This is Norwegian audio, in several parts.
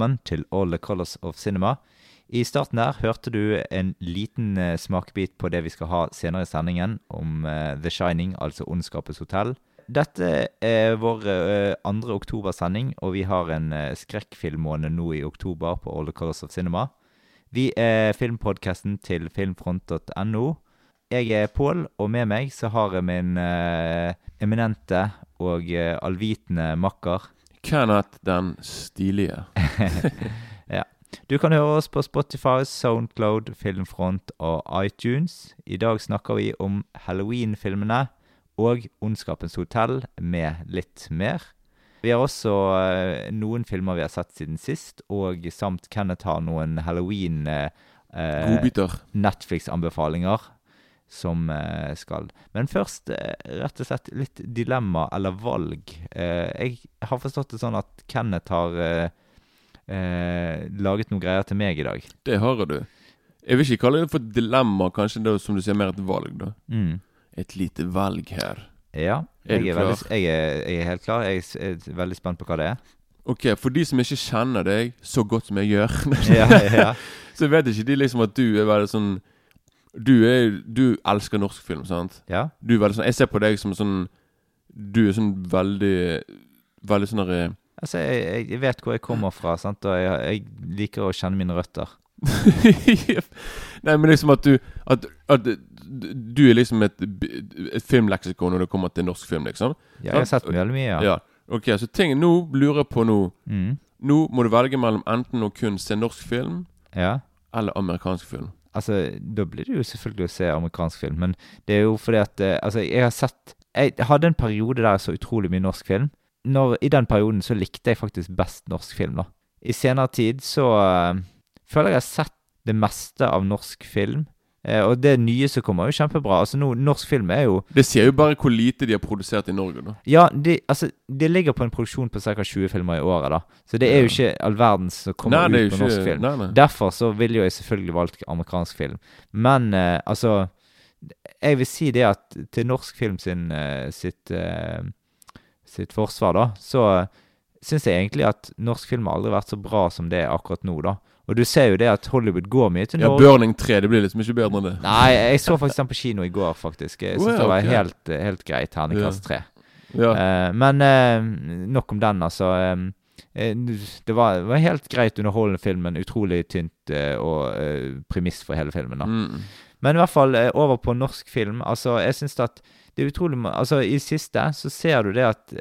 velkommen til All the Colors of Cinema. I starten der hørte du en liten eh, smakebit på det vi skal ha senere i sendingen om eh, The Shining, altså Ondskapets hotell. Dette er vår eh, andre oktobersending, og vi har en skrekkfilmmåned nå i oktober på All the Colors of Cinema. Vi er filmpodkasten til filmfront.no. Jeg er Pål, og med meg så har jeg min eh, eminente og eh, allvitende makker Kenneth den stilige. ja. Du kan høre oss på Spotify, Soundcloud, Filmfront og iTunes. I dag snakker vi om Halloween-filmene og Ondskapens hotell med litt mer. Vi har også eh, noen filmer vi har sett siden sist, og samt Kenneth har noen Halloween eh, eh. Netflix-anbefalinger som eh, skal Men først eh, rett og slett litt dilemma eller valg. Eh, jeg har forstått det sånn at Kenneth har laget noen greier til meg i dag. Det har du. Jeg vil ikke kalle det for dilemma, kanskje det er som du sier, mer et valg, da. Mm. Et lite valg her. Ja, jeg er, veldig, jeg, er, jeg er helt klar. Jeg er er veldig spent på hva det er. Ok, for de som ikke kjenner deg så godt som jeg gjør, Ja, ja. så vet ikke de liksom at du er veldig sånn Du, er, du elsker norsk film, sant? ja. Du er veldig sånn Jeg ser på deg som sånn Du er sånn veldig Veldig sånn derre Altså, jeg, jeg vet hvor jeg kommer fra, sant? og jeg, jeg liker å kjenne mine røtter. Nei, men liksom at du At, at du er liksom et, et filmleksikon når det kommer til norsk film, liksom. Ja, jeg har sett veldig mye, ja. Ja. Ok, så ting Nå lurer jeg på nå Mm. Nå må du velge mellom enten å kun se norsk film ja. eller amerikansk film. Altså, da blir det jo selvfølgelig å se amerikansk film, men det er jo fordi at eh, Altså, jeg har sett Jeg hadde en periode der jeg så utrolig mye norsk film. Når, I den perioden så likte jeg faktisk best norsk film, da. I senere tid så eh, føler jeg jeg har sett det meste av norsk film. Eh, og det nye som kommer, er jo kjempebra. Altså, nå, norsk film er jo Det sier jo bare hvor lite de har produsert i Norge, da. Ja, de, altså, det ligger på en produksjon på ca. 20 filmer i året, da. Så det er jo ikke all verdens som kommer Nei, ut på norsk ikke film. Nei, nei. Derfor så ville jeg selvfølgelig valgt amerikansk film. Men eh, altså Jeg vil si det at til norsk film sin, eh, sitt, eh, sitt forsvar, da, så syns jeg egentlig at norsk film har aldri vært så bra som det er akkurat nå, da. Og du ser jo det at Hollywood går mye til Norge. Ja, Burning 3, det blir liksom ikke bedre enn det. Nei, jeg så faktisk den på kino i går, faktisk. Jeg syns oh, ja, det var okay. helt, helt greit. Terningkast 3. Ja. Uh, men uh, nok om den, altså. eh, det var, var helt greit underholdende film, men utrolig tynt uh, og uh, premiss for hele filmen. da. Mm. Men i hvert fall uh, over på norsk film. Altså, jeg synes at det er utrolig Altså, i siste så ser du det at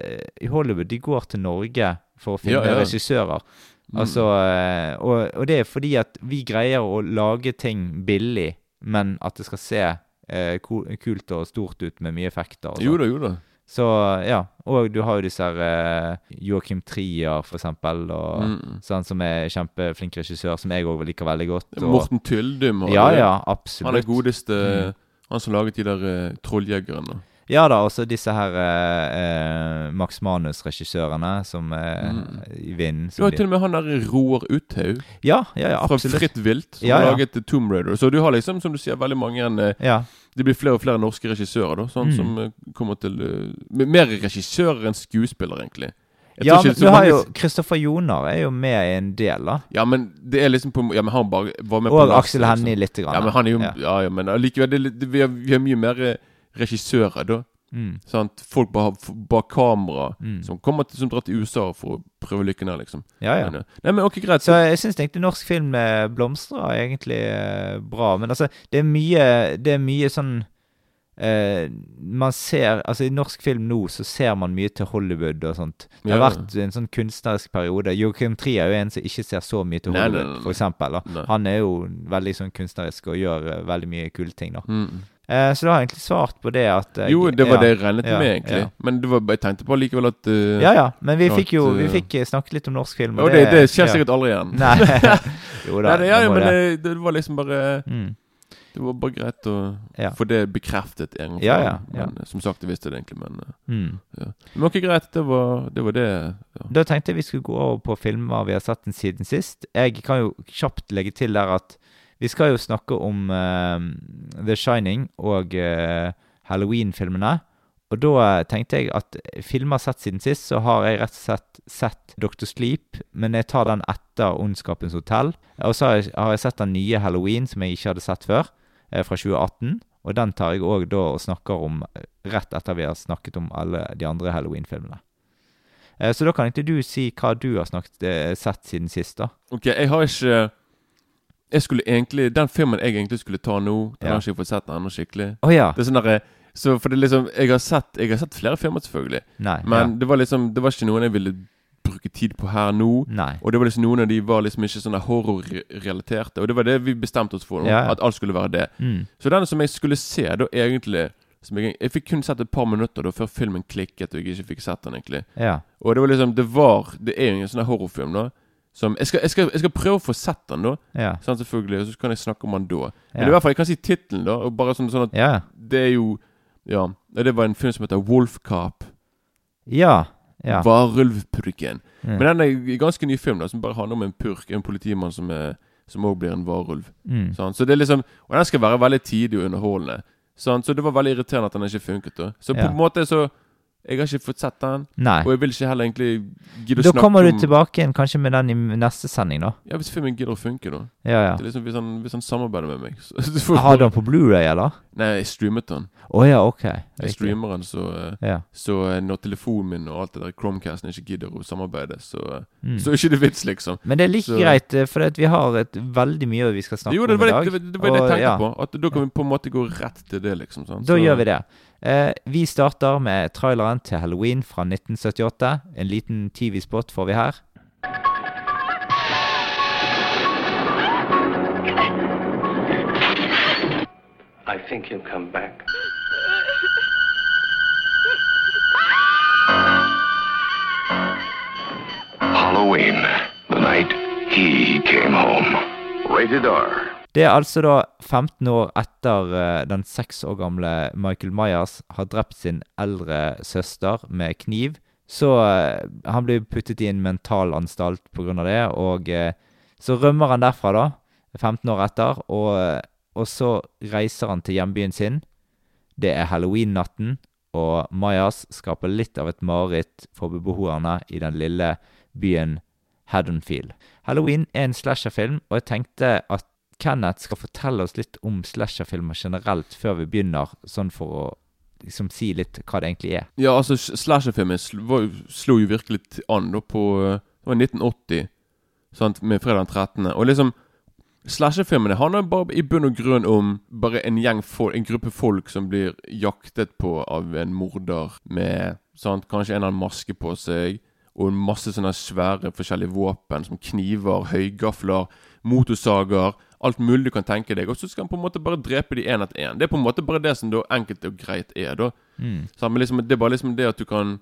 i Hollywood de går til Norge for å finne Ja, ja. regissører. Mm. Altså, eh, og, og det er fordi at vi greier å lage ting billig, men at det skal se eh, kult og stort ut med mye effekter. Og Jo sånn. da, jo da. Så ja, og du har jo disse her eh, Joachim Trier, for eksempel, og, Mm. sånn, som er kjempeflink regissør, som jeg òg liker veldig godt. Og, Morten Tyldum Og, ja, ja, absolutt. Han er godeste Mm. Han som laget de der uh, trolljegerne. Ja da, også disse her eh, eh, Max Manus-regissørene som eh, Mm. i Vinden. Du har til og med han der Roar Uthaug Ja, ja, ja, fra. Fritt Vilt, som Ja, har laget eh, Tomb Raider. Så du har liksom, som du sier, veldig mange en, Ja, Det blir flere og flere norske regissører, da. Sånn Mm. som eh, kommer til uh, Mer regissører enn skuespillere, egentlig. Jeg ja men du har mange- jo Kristoffer Joner er jo med i en del, da. Ja, men det er liksom på Ja, men han bare var med på Og Aksel Hennie liksom. lite grann. Ja, men han er jo ja. Ja, ja, men allikevel vi er vi, vi har mye mer eh, regissører, da. Mm? Folk bak, bak kamera mm. som kommer til, som drar til USA for å prøve lykken her, liksom. Ja, ja. Eh, nei, men ok, greit. Så jeg syns egentlig norsk film eh, blomstrer egentlig eh, bra. Men altså, det er mye Det er mye sånn eh, Man ser Altså, i norsk film nå så ser man mye til Hollywood og sånt. Det har Ja. vært en sånn kunstnerisk periode. Joachim Trier er jo en som ikke ser så mye til nei, Hollywood, nei, nei. for eksempel. Han er jo veldig sånn kunstnerisk og gjør veldig mye kule ting, da. Mm. Eh, så da har jeg egentlig svart på det at eh, Jo, det var ja, det jeg regnet ja, med, egentlig. ja. Men det var, jeg tenkte på likevel at uh, Ja ja, men vi At, fikk jo Vi eh, fikk eh, snakket litt om norsk film. Og det, det skjer ja. sikkert aldri igjen. Nei. jo da, Nei, det, det men det. det, det var liksom bare Mm. Det var bare greit å Ja. få det bekreftet en gang. Ja, ja, ja. Men, som sagt, jeg visste det egentlig, men Mm. ja. Men ok, greit. Det var det. Var det ja. Da tenkte jeg vi skulle gå over på filmer vi har sett den siden sist. Jeg kan jo kjapt legge til der at vi skal jo snakke om eh, The Shining og eh, Halloween-filmene. Og da tenkte jeg at filmer sett siden sist, så har jeg rett og slett sett Dr. Sleep, men jeg tar den etter Ondskapens hotell. Og så har jeg, har jeg sett den nye Halloween, som jeg ikke hadde sett før, eh, fra 2018. Og den tar jeg òg da og snakker om rett etter vi har snakket om alle de andre Halloween-filmene. Så da kan ikke du si hva du har snakket, sett siden sist, da? Ok, jeg har ikke Jeg skulle egentlig Den filmen jeg egentlig skulle ta nå, den Ja. har ikke jeg fått sett ennå skikkelig. Oh, ja. Det er sånn derre Så for det liksom Jeg har sett Jeg har sett flere filmer, selvfølgelig. Nei. Men ja. det var liksom Det var ikke noen jeg ville bruke tid på her nå. Nei. Og det var liksom noen av de var liksom ikke sånne horrorrelaterte. Og det var det vi bestemte oss for, nå, Ja, at alt skulle være det. Mm. Så den som jeg skulle se, da egentlig som jeg, jeg fikk kun sett et par minutter da før filmen klikket, og jeg ikke fikk sett den, egentlig. Ja. Og det var liksom Det var Det er jo en sånn horrorfilm, da. Som Jeg skal, jeg skal, jeg skal prøve å få sett den, da. Ja. Sånn selvfølgelig Og så kan jeg snakke om den da. Men Ja. i hvert fall, jeg kan si tittelen, da. Og bare sånn, sånn at Ja. det er jo Ja. Det var en film som heter Wolf Cop. Ja. ja. Varulvpurken. Mm. Men den er ganske ny film, da som bare handler om en purk. En politimann som er som òg blir en varulv. Mm. Sånn? Så det er liksom Og den skal være veldig tidig og underholdende. Sånn? Så det var veldig irriterende at den ikke funket. da Så på en måte så Jeg har ikke fått sett den. Nei. Og jeg vil ikke heller egentlig gidde å snakke om Da kommer du tilbake igjen kanskje med den i neste sending, da. Ja, Hvis filmen gidder å funke, da. Ja, ja. Det er liksom Hvis han, hvis han samarbeider med meg. Så, så får- Har du den på Blu-ray, eller? Nei, jeg streamet den. Å ja, ok. Jeg streamer den, så, eh, Ja. så eh, når telefonen min og alt det der Chromecasten ikke gidder å samarbeide, så, eh, Mm. så er ikke det vits, liksom. Men det er like greit, for vi har et veldig mye vi skal snakke Jo, det om i dag. dag. det, var- det, var det jeg og, tenkte ja, på. At da kan vi på en måte gå rett til det, liksom. Sant? Da gjør vi det. Eh, vi starter med traileren til Halloween fra 1978. En liten TV-spot får vi her. I think he'll come back. Halloween, the night he came home. Rated R. Det er altså da 15 år etter eh, den seks år gamle Michael Myers har drept sin eldre søster med kniv. Så eh, han blir puttet i en mentalanstalt pga. det, og eh, så rømmer han derfra, da, 15 år etter, og, og så reiser han til hjembyen sin. Det er halloween-natten, og Myers skaper litt av et mareritt for beboerne i den lille byen Haddonfield. Halloween er en slasherfilm, og jeg tenkte at Kenneth skal fortelle oss litt om slasherfilmer generelt før vi begynner, sånn for å liksom si litt hva det egentlig er. Ja, altså, slasherfilmen slo, slo jo virkelig an da på eh, Det var 1980, sant, med fredag den 13. Og liksom Slasherfilmene handler bare i bunn og grunn om bare en gjeng folk, en gruppe folk som blir jaktet på av en morder med sant, kanskje en eller annen maske på seg, og masse sånne svære forskjellige våpen, som kniver, høygafler, motorsager Alt mulig du kan tenke deg. Og så skal han på en måte bare drepe de én etter én. Det er på en måte bare det som da enkelt og greit er, da. Mm. Så, men liksom, det er bare liksom det at du kan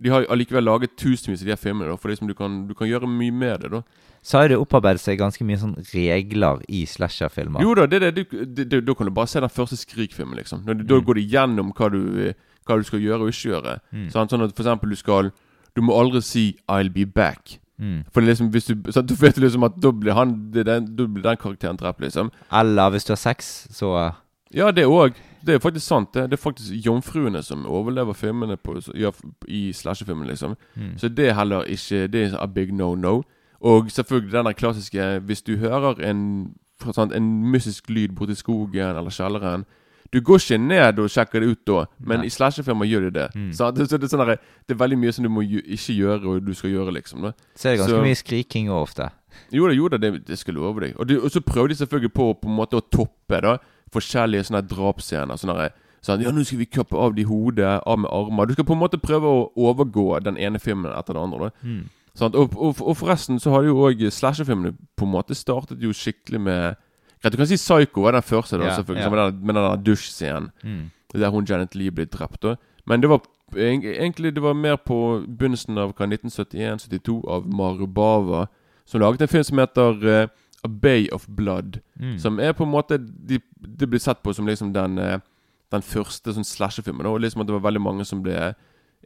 De har allikevel laget tusenvis av de her filmene, da, for liksom du kan, du kan gjøre mye med det. da Så har det opparbeidet seg ganske mye sånn regler i slasherfilmer. Jo da, det, det, det, det, da kan du bare se den første Skrik-filmen, liksom. Da Mm. går de gjennom hva du, hva du skal gjøre og ikke gjøre. Mm. Sånn, Sånn at for eksempel du skal Du må aldri si 'I'll be back'. Mm. For liksom hvis du så Du vet liksom at da blir han det den, den karakteren drept, liksom. Eller hvis du har sex, så Ja, det òg. Det er faktisk sant. Det, det er faktisk jomfruene som overlever filmene på, ja, i slasherfilmene, liksom. mm. Så det er heller ikke Det er a big no-no. Og selvfølgelig den der klassiske Hvis du hører en sant, En mystisk lyd borti skogen eller kjelleren Du går ikke ned og sjekker det ut da, men Nei. i slasherfilmer gjør du det. Mm. Så, det, så det, er sånn der, det er veldig mye som du må ikke gjøre, og du skal gjøre, liksom. Da. Så er det ganske Så- mye skriking òg ofte. Jo da, jo da, det, det skal jeg love deg. Og, du, og så prøver de selvfølgelig på på en måte å toppe da forskjellige sånne drapsscener. Sånn her, sånn, ja, nå skal vi kappe av de hodet, av med armer. Du skal på en måte prøve å overgå den ene filmen etter den andre. da Mm. Sånn, Og, og, og forresten så har jo òg slasherfilmene på en måte startet jo skikkelig med Greit, Du kan si Psycho var den første, da, Ja, selvfølgelig, ja. med den, med den dusjscenen. Mm. Der hun Janet Lee ble drept. da Men det var egentlig det var mer på begynnelsen av 1971-72 av Marubava, Bava, som laget en film som heter uh, A Bay of Blood. Mm. Som er på en måte de, Det blir sett på som liksom den eh, Den første sånn slasherfilmen. Og liksom at det var veldig mange som ble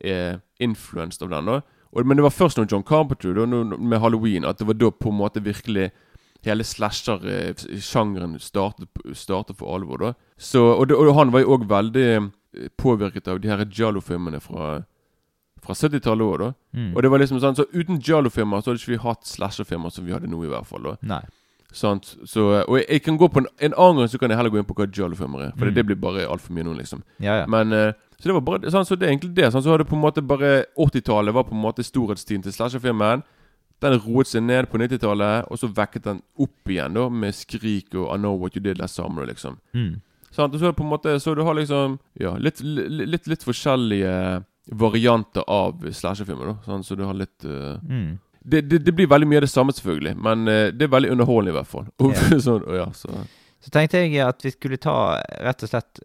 eh, influenced av den. da og, Men det var først når John Carpenter da, med Halloween at det var da på en måte virkelig Hele slasher-sjangeren startet, startet for alvor. da Så, og, det, og han var jo òg veldig eh, påvirket av de her Giallo-filmene fra, fra 70-tallet òg, da. Mm. Og det var liksom sånn, så uten Giallo-filmer så hadde ikke vi hatt slasher-filmer som vi hadde nå, i hvert fall. da Nei. Sant? Så, og jeg, jeg kan gå på en, en annen gang Så kan jeg heller gå inn på hva Giallo-filmer er. For Mm. det blir bare altfor mye nå, liksom. Ja, ja. Men Uh, Så det var bare sånn, Så det er egentlig det. Sånn, så hadde på en måte bare 80-tallet var på en måte storhetstiden til slasherfilmen. Den roet seg ned på 90-tallet, og så vekket den opp igjen da med Skrik og I Know What You Did Last Summer, liksom. Mm. Sant? Og så er det på en måte Så du har liksom Ja, litt, litt, litt, forskjellige varianter av slasherfilmer, da. Så du har litt uh, Mm. det, det, det blir veldig mye av det samme, selvfølgelig. Men uh, det er veldig underholdende, i hvert fall. Yeah. sånn, ja, så. Så tenkte jeg at vi skulle ta rett og slett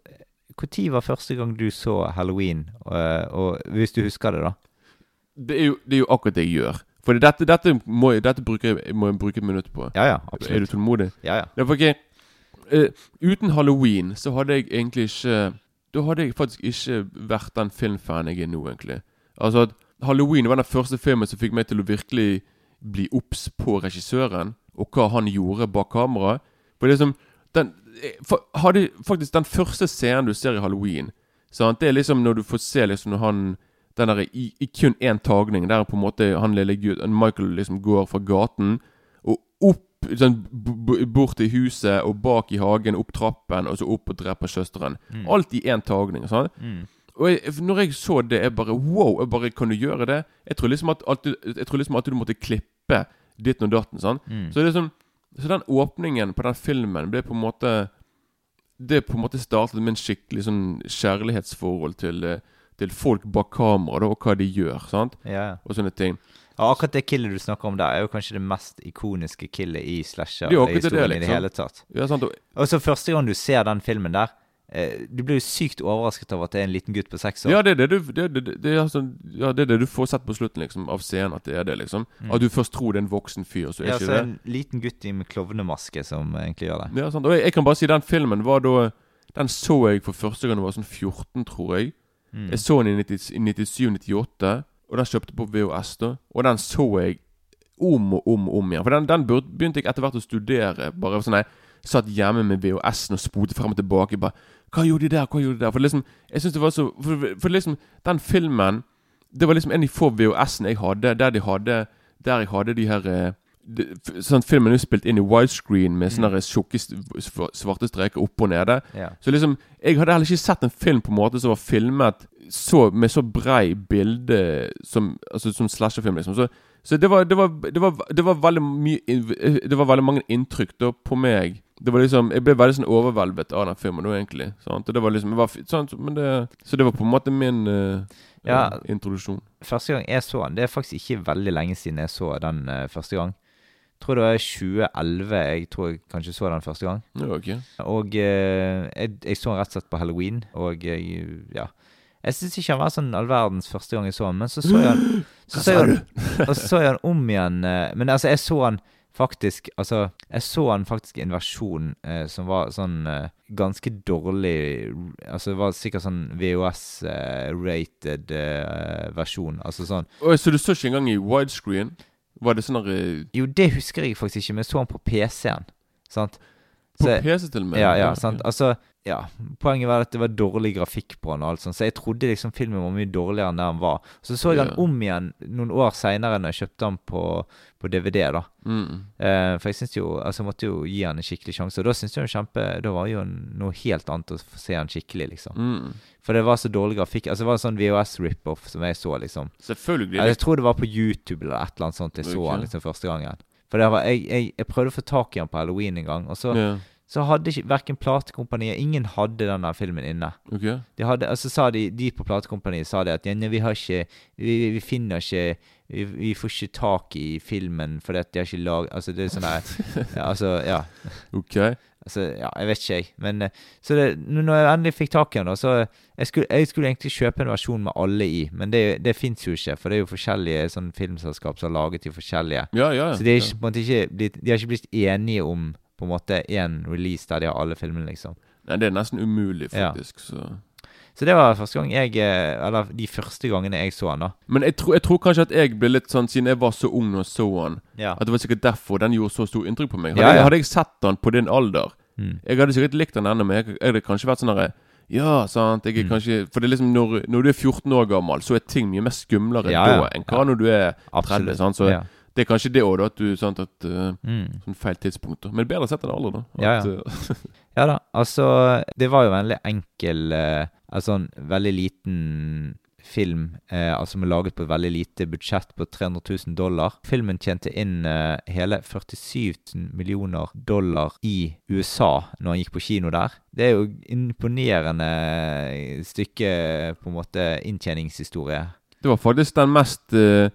Når var første gang du så Halloween? Og, og hvis du husker det, da? Det er, jo, det er jo akkurat det jeg gjør. For dette, dette, må, dette bruker må jeg bruke et minutt på. Ja, ja. absolutt. Er du tålmodig? Ja, ja. Er for ikke Uh, Uten halloween så hadde jeg egentlig ikke Da hadde jeg faktisk ikke vært den filmfan jeg er nå, egentlig. Altså at Halloween var den første filmen som fikk meg til å virkelig bli obs på regissøren, og hva han gjorde bak kamera. For det som den, eh, for, hadde, Faktisk den første scenen du ser i Halloween, sant? det er liksom når du får se liksom når han den der, i, I kun én tagning, der på en måte han lille gutten Michael liksom går fra gaten og opp sånn, bort til huset og bak i hagen, opp trappen, og så opp og dreper søsteren. Mm. Alt i én tagning. Sånn. Mm. Og jeg, når jeg så det, jeg bare Wow! Jeg bare, Kan du gjøre det? Jeg tror liksom at alltid, Jeg tror liksom alltid du måtte klippe ditten og datten. Sånn. Mm. Så liksom Så den åpningen på den filmen ble på en måte Det på en måte startet med en skikkelig sånn kjærlighetsforhold til, eh, til folk bak kamera, da, og hva de gjør. Sant? Ja, ja. Og sånne ting. Ja, akkurat det killet du snakker om der, er jo kanskje det mest ikoniske killet i er slasher-historien i det liksom. hele tatt. Ja, sant? Og, Og så første gang du ser den filmen der, eh, du blir jo sykt overrasket over at det er en liten gutt på seks år. ja, det er det du det, det, det, er altså, ja, det er det du får sett på slutten liksom av scenen, at det er det, liksom. Mm. At du først tror det er en voksen fyr, så er Ja, ikke så det. en liten gutt i med klovnemaske som egentlig gjør det. Ja, sant? Og jeg, jeg kan bare si den filmen var da Den så jeg for første gang da jeg var sånn 14, tror jeg. Mm. Jeg så den i 97-98, og den kjøpte på VHS, da. Og den så jeg om og om og om igjen. For den, den begynte jeg etter hvert å studere. Bare sånn Jeg satt hjemme med VHS-en og spolte frem og tilbake. Bare Hva gjorde de der? Hva gjorde de der? For liksom Jeg synes det var så For, for liksom Den filmen Det var liksom en av de få VHS-ene jeg hadde, der de hadde Der jeg hadde de her eh, Sånn Filmen er jo spilt inn i widescreen med sånne her tjukke svarte streker oppe og nede. Yeah. Så liksom, Jeg hadde heller ikke sett en film på en måte som var filmet så, med så brei bilde som, altså, som slasherfilm. liksom Så, så det, var, det, var, det, var, det var veldig mye Det var veldig mange inntrykk da på meg. Det var liksom, Jeg ble veldig sånn overveldet av den filmen nå, egentlig. Sant? Og det var liksom, var, sant? Men det, så det var på en måte min uh, Ja. eh, introduksjon. Første gang jeg så den, det er faktisk ikke veldig lenge siden jeg så den uh, første gang. Tror det var 2011 jeg tror jeg kanskje så den første gang. Ja, ok Og eh, jeg, jeg så den rett og slett på halloween, og jeg, ja Jeg syns ikke han var sånn all verdens første gang jeg så han, men så så jeg han så så jeg Og så så jeg han om igjen eh, Men altså, jeg så han faktisk Altså, jeg så han faktisk i en versjon eh, som var sånn eh, ganske dårlig Altså, det var sikkert sånn VHS-rated eh, versjon. Altså sånn Oi, Så du så ikke engang i widescreen? Var det sånn der, eh, Jo, det husker jeg faktisk ikke, men jeg så han på PC-en. Sant? På Så- PC til og med? Ja, ja, sant. Altså, ja. Poenget var at det var dårlig grafikk på den, og alt sånt, så jeg trodde liksom filmen var mye dårligere enn det han var. Så så jeg den om igjen noen år seinere når jeg kjøpte den på, på DVD, da. Mm. Eh, for jeg synes jo Altså, jeg måtte jo gi han en skikkelig sjanse, og da syntes jeg jo kjempe Da var jo noe helt annet å se han skikkelig, liksom. Mm. For det var så dårlig grafikk. Altså, det var en sånn VHS-rip-off som jeg så, liksom. Selvfølgelig. Ja, jeg tror det var på YouTube eller et eller annet sånt jeg så den liksom første gangen. For det var, jeg, jeg, jeg prøvde å få tak i han på halloween en gang, og så, ja. Så hadde ikke verken platekompaniet Ingen hadde denne filmen inne. Ok. De hadde, altså sa de, de på platekompaniet sa det at vi har ikke Vi, vi finner ikke vi, vi får ikke tak i filmen fordi at de har ikke lag... Altså, det er sånn der ja, Altså, ja. Ok. Altså, ja, jeg vet ikke, jeg. Men eh, Så det, når jeg endelig fikk tak i den, da, så jeg skulle, jeg skulle egentlig kjøpe en versjon med alle i, men det, det fins jo ikke. For det er jo forskjellige sånn filmselskap som har laget de forskjellige. Ja, ja. Så de, er ja. ikke, ja. måte ikke de har ikke blitt enige om på en måte én release der de har alle filmene, liksom. Nei, det er nesten umulig, Ja. faktisk. Så. Så det var første gang jeg eh, Eller de første gangene jeg så han, da. Men jeg, tror- jeg tror kanskje at jeg ble litt sånn Siden jeg var så ung og så han Ja. At det var sikkert derfor den gjorde så stor inntrykk på meg. Hadde, Ja, ja. Jeg, hadde jeg sett han på din alder Mm. Jeg hadde sikkert likt han ennå, men jeg, jeg hadde kanskje vært sånn herre Ja, sant. Jeg er Mm. kanskje For det er liksom når, når du er 14 år gammel, så er ting mye mer skumlere Ja, ja. da enn hva Ja. når du er 30. Absolutt. Sant? Så ja. Det er kanskje det òg, da. At du sant, at uh, Mm. Sånn feil tidspunkt. da Men bedre sett enn aldri, da. At, ja. ja. Ja da, altså Det var jo en veldig enkel uh, Altså en veldig liten film eh, altså med laget på et veldig lite budsjett på 300 000 dollar. Filmen tjente inn eh, hele 47 millioner dollar i USA når han gikk på kino der. Det er jo imponerende stykke på en måte inntjeningshistorie. det var faktisk den mest uh,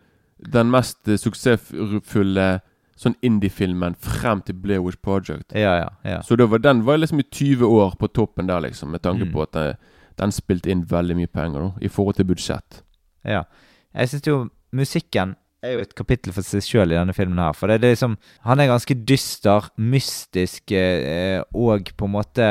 Den mest suksessfulle sånn indie-filmen frem til Blair Witch Project. Ja, ja, ja. Så det var, den var liksom i 20 år på toppen der, liksom, med tanke Mm. på at den, den spilte inn veldig mye penger da, i forhold til budsjett. Ja. Jeg syns jo musikken er jo et kapittel for seg sjøl i denne filmen her. For det er liksom Han er ganske dyster, mystisk eh, og på en måte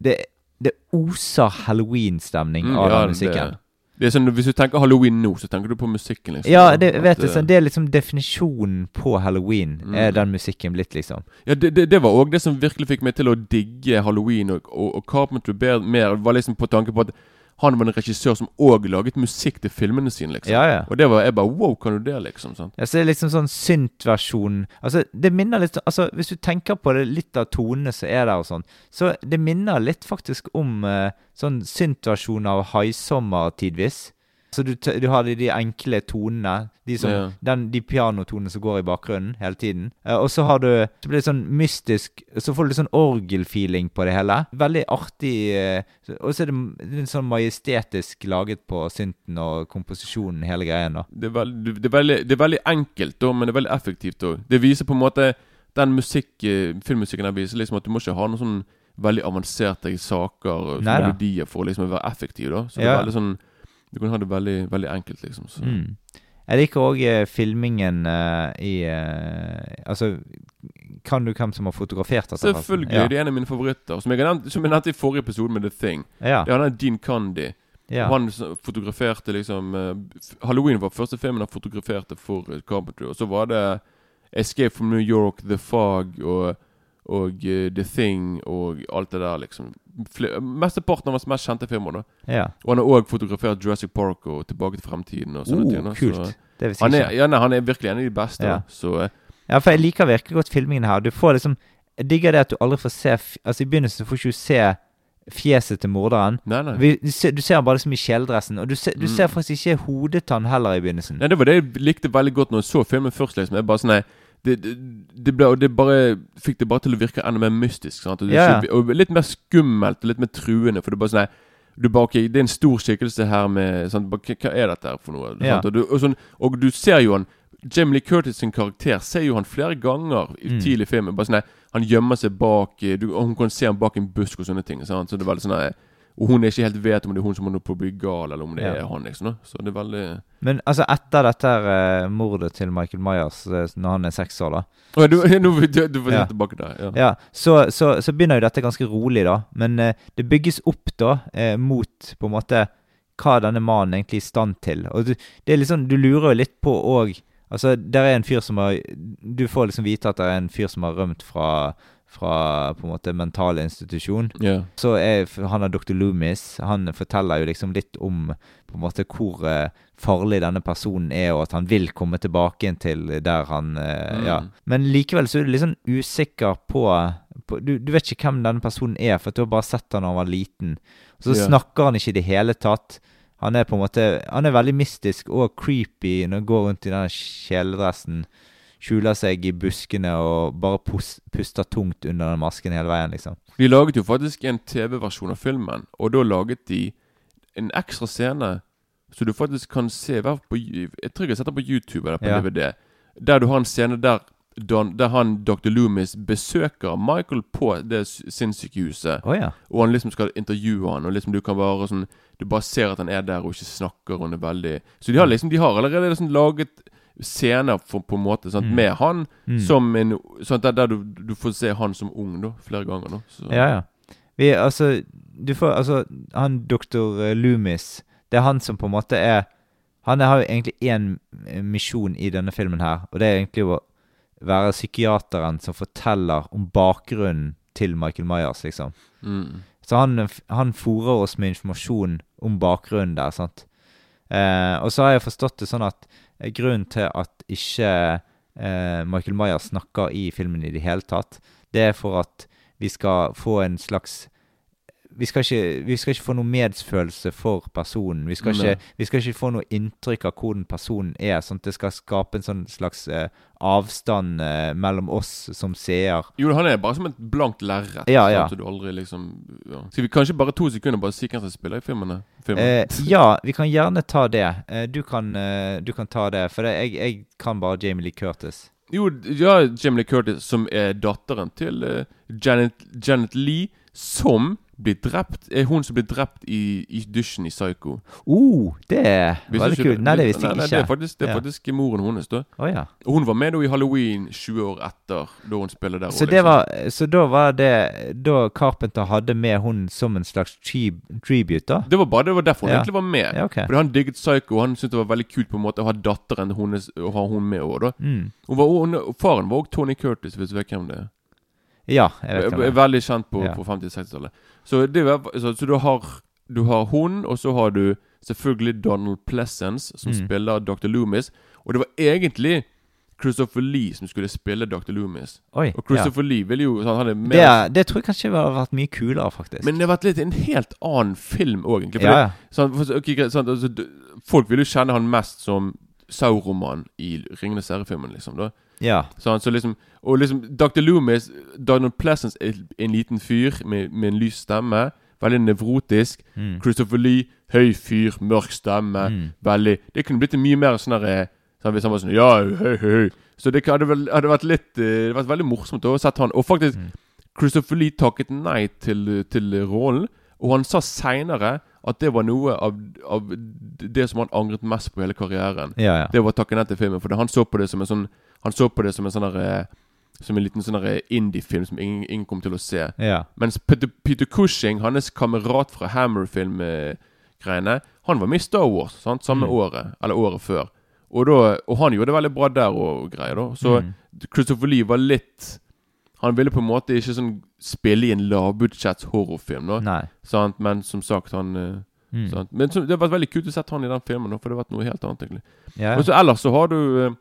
Det, det oser halloween-stemning Mm, av den musikken. Det, det er sånn, Hvis du tenker halloween nå, så tenker du på musikken, liksom. Ja, det, vet du, sånn, det er liksom definisjonen på halloween, er Mm. den musikken blitt, liksom. Ja, det, det, det var òg det som virkelig fikk meg til å digge halloween og, og, og Carpenter Bear mer. Var liksom på tanke på at han var en regissør som òg laget musikk til filmene sine, liksom. Ja, ja. Og det var jeg bare Wow, kan du det, liksom? sant? Ja, så det er liksom sånn synt-versjon Altså, det minner litt Altså, hvis du tenker på det, litt av tonene som er der og sånn, så det minner litt faktisk om uh, sånn synt-versjon av Haisommer tidvis. Så du, du har de, de enkle tonene, de, som, Ja. den, de pianotonene som går i bakgrunnen hele tiden. Eh, og så har du Så blir det sånn mystisk Så får du litt sånn orgelfeeling på det hele. Veldig artig. eh, og så er det litt sånn majestetisk laget på synten og komposisjonen, hele greien, da. Det er, veldig, det, er veldig, det er veldig enkelt, da, men det er veldig effektivt òg. Det viser på en måte Den musikk, eh, filmmusikken her viser liksom at du må ikke ha noen sånn veldig avanserte saker og melodier for å liksom være effektiv. da Så det er veldig sånn Du kan ha det veldig, veldig enkelt, liksom. Så. Mm. Jeg liker òg filmingen eh, i eh, Altså, kan du hvem som har fotografert dette? Selvfølgelig. Ja. Det er en av mine favoritter. Som jeg, har nevnt, som jeg nevnte i forrige episode med The Thing. Ja. Det er han Dean Candy. ja. Han fotograferte liksom eh, Halloween var første filmen han fotograferte for eh, Carpenter. Og så var det Escape from New York, The Fog og, og uh, The Thing og alt det der, liksom. Fle- Mesteparten av hans mest kjente filmer. da ja. Og han har òg fotografert Jurassic Park og Tilbake til fremtiden. og sånne Oh, ting. kult. Så, Det visste han, jeg ikke. ja, nei, han er virkelig en av de beste. Ja. Så uh, Ja, for jeg liker virkelig godt filmingen her. Du får liksom Jeg digger det at du aldri får se Altså, i begynnelsen får du ikke se fjeset til morderen. Nei, nei. Vi, du, ser, du ser han bare liksom i kjeledressen, og du ser, du Mm. ser faktisk ikke hodetann heller i begynnelsen. Nei, Det var det jeg likte veldig godt når jeg så filmen først. liksom Jeg bare sånn, nei det, det, ble, og det bare fikk det bare til å virke enda mer mystisk. Sant? Og, ikke- og litt mer skummelt og litt mer truende. For det er bare sånn du bare, okay, Det er en stor skikkelse her med sant? Hva er dette her for noe? Yeah. Og, du, og, sånn, og du ser jo han Jamie Lee Curtis sin karakter ser jo han flere ganger i Mm. tidlig i filmen. Bare sånn Han gjemmer seg bak eh, du, og Hun kan se han bak en busk og sånne ting. Sant? Så det er veldig sånn Og hun er ikke helt vet om det er hun som er på byggal, eller om det Ja. er han. liksom da. Så det er veldig Men altså, etter dette eh, mordet til Michael Myers uh, når han er seks år, da oh, du, nå, du, du får Ja. tilbake der. Ja. Ja, så, så, så begynner jo dette ganske rolig, da. Men uh, det bygges opp da mot på en måte hva denne mannen egentlig er i stand til. Og du, det er liksom, du lurer jo litt på òg Altså, der er en fyr som har Du får liksom vite at det er en fyr som har rømt fra fra på en måte mental institusjon. Yeah. Så er han er dr. Loomis. Han forteller jo liksom litt om på en måte hvor eh, farlig denne personen er, og at han vil komme tilbake inn til der han eh, Mm. Ja. Men likevel så er du litt sånn usikker på, på du, du vet ikke hvem denne personen er, for du har bare sett han da han var liten. Så yeah. snakker han ikke i det hele tatt. Han er på en måte Han er veldig mystisk og creepy når han går rundt i den kjeledressen. Skjuler seg i buskene og bare pus, puster tungt under den masken hele veien, liksom. De laget jo faktisk en TV-versjon av filmen, og da laget de en ekstra scene så du faktisk kan se på, Jeg tror jeg har sett den på YouTube eller på Ja. DVD. Der du har en scene der, Don, der han Dr. Loomis besøker Michael på det sinnssykehuset. Oh, ja. Og han liksom skal intervjue han Og liksom du kan bare sånn Du bare ser at han er der og ikke snakker. Og han er veldig Så de har liksom De har allerede liksom laget scener for, på en måte sant, Mm. med han Mm. som en Sånn der, der du, du får se han som ung da flere ganger. da så. Ja, ja. Vi, altså, du får Altså, han doktor Loomis Det er han som på en måte er Han har jo egentlig én misjon i denne filmen her, og det er egentlig å være psykiateren som forteller om bakgrunnen til Michael Myers, liksom. Mm. Så han, han fòrer oss med informasjon om bakgrunnen der. sant? Eh, og så har jeg forstått det sånn at eh, grunnen til at ikke eh, Michael Myers snakker i filmen i det hele tatt, det er for at vi skal få en slags vi skal, ikke, vi skal ikke få noe medfølelse for personen. Vi skal, ikke, vi skal ikke få noe inntrykk av hvordan personen er. sånn at det skal skape en sånn slags eh, avstand eh, mellom oss som seer. Jo, han er bare som et blankt lerret. Ja, ja. Så du aldri liksom ja. Skal vi kanskje bare to sekunder bare si hvem som spiller i filmene? filmen? Eh, ja, vi kan gjerne ta det. Du, kan, du kan ta det, for det, jeg, jeg kan bare Jamie Lee Curtis. Jo, ja, Jamie Lee Curtis, som er datteren til Janet, Janet Lee, som blir drept Er hun som blir drept i, i dusjen i Psycho. Oh, det er veldig kult. Nei, det visste jeg ikke. nei. Det er faktisk, det er Ja. moren hennes. da oh, ja. Og Hun var med da i Halloween 20 år etter, da hun spiller der. Så, også, det liksom. var, så da var det Da Carpenter hadde med hun som en slags tribute, da? Det var bare det var derfor hun Ja. egentlig var med. Ja, okay. Fordi Han digget Psycho, og han syntes det var veldig kult på en måte å ha datteren hennes og ha hun med òg. Mm. Faren var òg Tony Curtis, hvis du vet hvem det er. Ja, jeg vet hvem det er. Veldig kjent på, på 50-60-tallet. Så, det så, så du har Du har hun, og så har du selvfølgelig Donald Pleasence, som Mm. spiller Dr. Loomis. Og det var egentlig Christopher Lee som skulle spille Dr. Loomis. Oi. Og Ja. Christopher Lee ville jo Han er mer Det, det tror jeg kanskje hadde vært mye kulere, faktisk. Men det har vært litt en helt annen film òg, egentlig. Ja, ja. sånn, for, ok, sånn, altså, folk vil jo kjenne han mest som Sauroman i Ringenes herre-filmen, liksom. da ja. Sånn, så liksom, og liksom Dr. Loomis, Donald Pleasence, er en liten fyr med, med en lys stemme. Veldig nevrotisk. Mm. Christopher Lee, høy fyr, mørk stemme. Mm. Veldig Det kunne blitt mye mer sånn derre sånn, Hvis han var sånn Ja, høy, høy, høy. Så det hadde, vel, hadde vært litt eh, Det hadde vært veldig morsomt å sett han. Og faktisk, Mm. Christopher Lee takket nei til, til rollen. Og han sa seinere at det var noe av, av det som han angret mest på hele karrieren. Ja, ja. Det var å takke nei til filmen. For han så på det som en sånn Han så på det som en sånn eh, Som en liten sånn indie-film som ingen, ingen kom til å se. ja. Mens Peter, Peter Cushing, hans kamerat fra Hammer-film-greiene, han var med i Star Wars sant? samme Mm. året, eller året før. Og, da, og han gjorde det veldig bra der og greier. da Så Mm. Christopher Lee var litt Han ville på en måte ikke sånn spille i en lavbudsjetts horrorfilm, da. Nei. Sant? men som sagt, han eh, Mm. sant? Men så, det har vært veldig kult å sette han i den filmen, da, for det har vært noe helt annet, egentlig. Ja. Og så ellers så har du eh,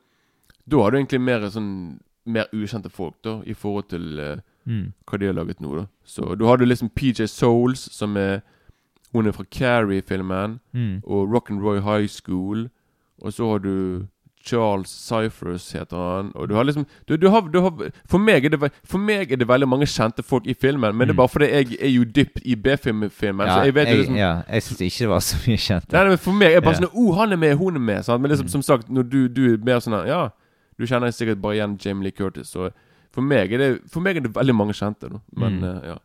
Da har du egentlig mer sånn Mer ukjente folk, da, i forhold til eh, Mm. hva de har laget nå, da. Så du hadde liksom PJ Souls, som er Hun er fra Carrie-filmen, Mm. og Rock'n'Roy High School. Og så har du Charles Cyphers, heter han. Og du har liksom du, du har, du har, for, meg er det, for meg er det veldig mange kjente folk i filmen, men det er Mm. bare fordi jeg er jo dypt i B-filmen. Ja, så jeg vet jeg, liksom ja, jeg syns ikke det var så mye kjente. Nei, nei, men For meg er det bare Ja. sånn Oh, han er med, hun er med. Sant? Men liksom, Mm. som sagt, når du, du er mer sånn Ja, du kjenner sikkert bare igjen Jamie Lee Curtis. Så for meg er det, for meg er det veldig mange kjente. Da. Men Mm. uh, ja.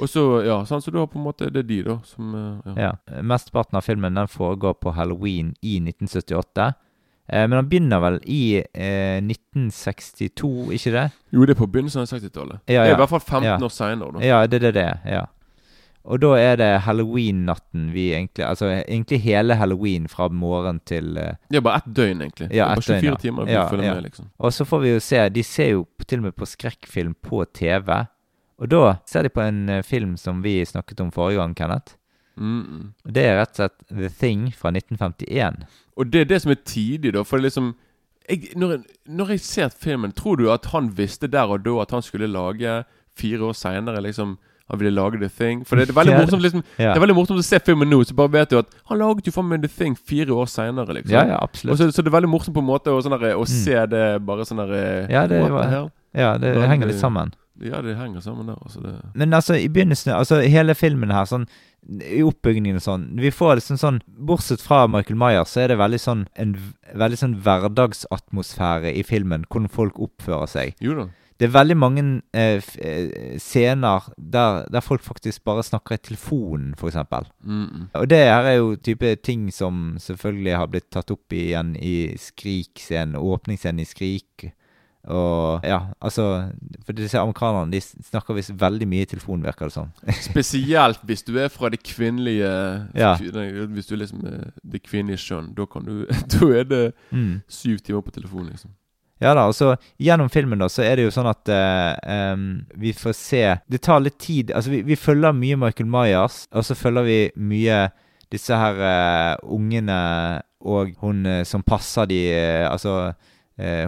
Og så ja, sånn, så du har på en måte Det er de, da, som eh, ja. Ja. Mesteparten av filmen den foregår på halloween i 1978. Eh, men han begynner vel i eh, 1962, ikke det? Jo, det er på begynnelsen av 60-tallet. Ja, Det ja. er i hvert fall 15 Ja. år seinere. Ja, det er det det. Ja. Og da er det halloween-natten vi egentlig Altså egentlig hele halloween fra morgen til eh, Det er bare ett døgn, egentlig. Ja, 24 døgn, ja. timer vi Ja, følger ja. med, liksom. Og så får vi jo se De ser jo til og med på skrekkfilm på TV. Og da ser de på en eh, film som vi snakket om forrige gang, Kenneth. Mm -mm. Det er rett og slett The Thing fra 1951. Og det er det som er tidig, da. For det liksom jeg, når, når jeg ser filmen, tror du at han visste der og da at han skulle lage fire år seinere liksom han ville lage The Thing? For det er veldig morsomt liksom Ja, Det er veldig morsomt å se filmen nå, så bare vet du at han laget jo faen meg The Thing fire år seinere, liksom. ja, ja absolutt. så, så det er veldig morsomt på en måte å, sånn der, å Mm. se det bare sånn der Ja, det var- Ja, det det henger litt sammen. Ja, det henger sammen der, altså. Det. Men altså, i begynnelsen Altså, hele filmen her, sånn i oppbyggingen og sånn Vi får liksom sånn Bortsett fra Michael Myers, så er det veldig sånn en veldig sånn hverdagsatmosfære i filmen. Hvordan folk oppfører seg. Jo da. Det er veldig mange eh, eh, scener der, der folk faktisk bare snakker i telefonen, f.eks. Mm -mm. Og det her er jo type ting som selvfølgelig har blitt tatt opp igjen i Skrik-scenen, åpningsscenen i Skrik. Og ja, altså For disse amerikanerne de snakker visst veldig mye i telefonen, virker det som. Spesielt hvis du er fra det kvinnelige Ja. Hvis du er liksom eh, det kvinnelige skjønn. Da kan du Da er det Mm. syv timer på telefonen, liksom. Ja da, og så gjennom filmen da, så er det jo sånn at uh, um, vi får se Det tar litt tid Altså, vi, vi følger mye Michael Myers, og så følger vi mye disse her uh, ungene og hun uh, som passer de Altså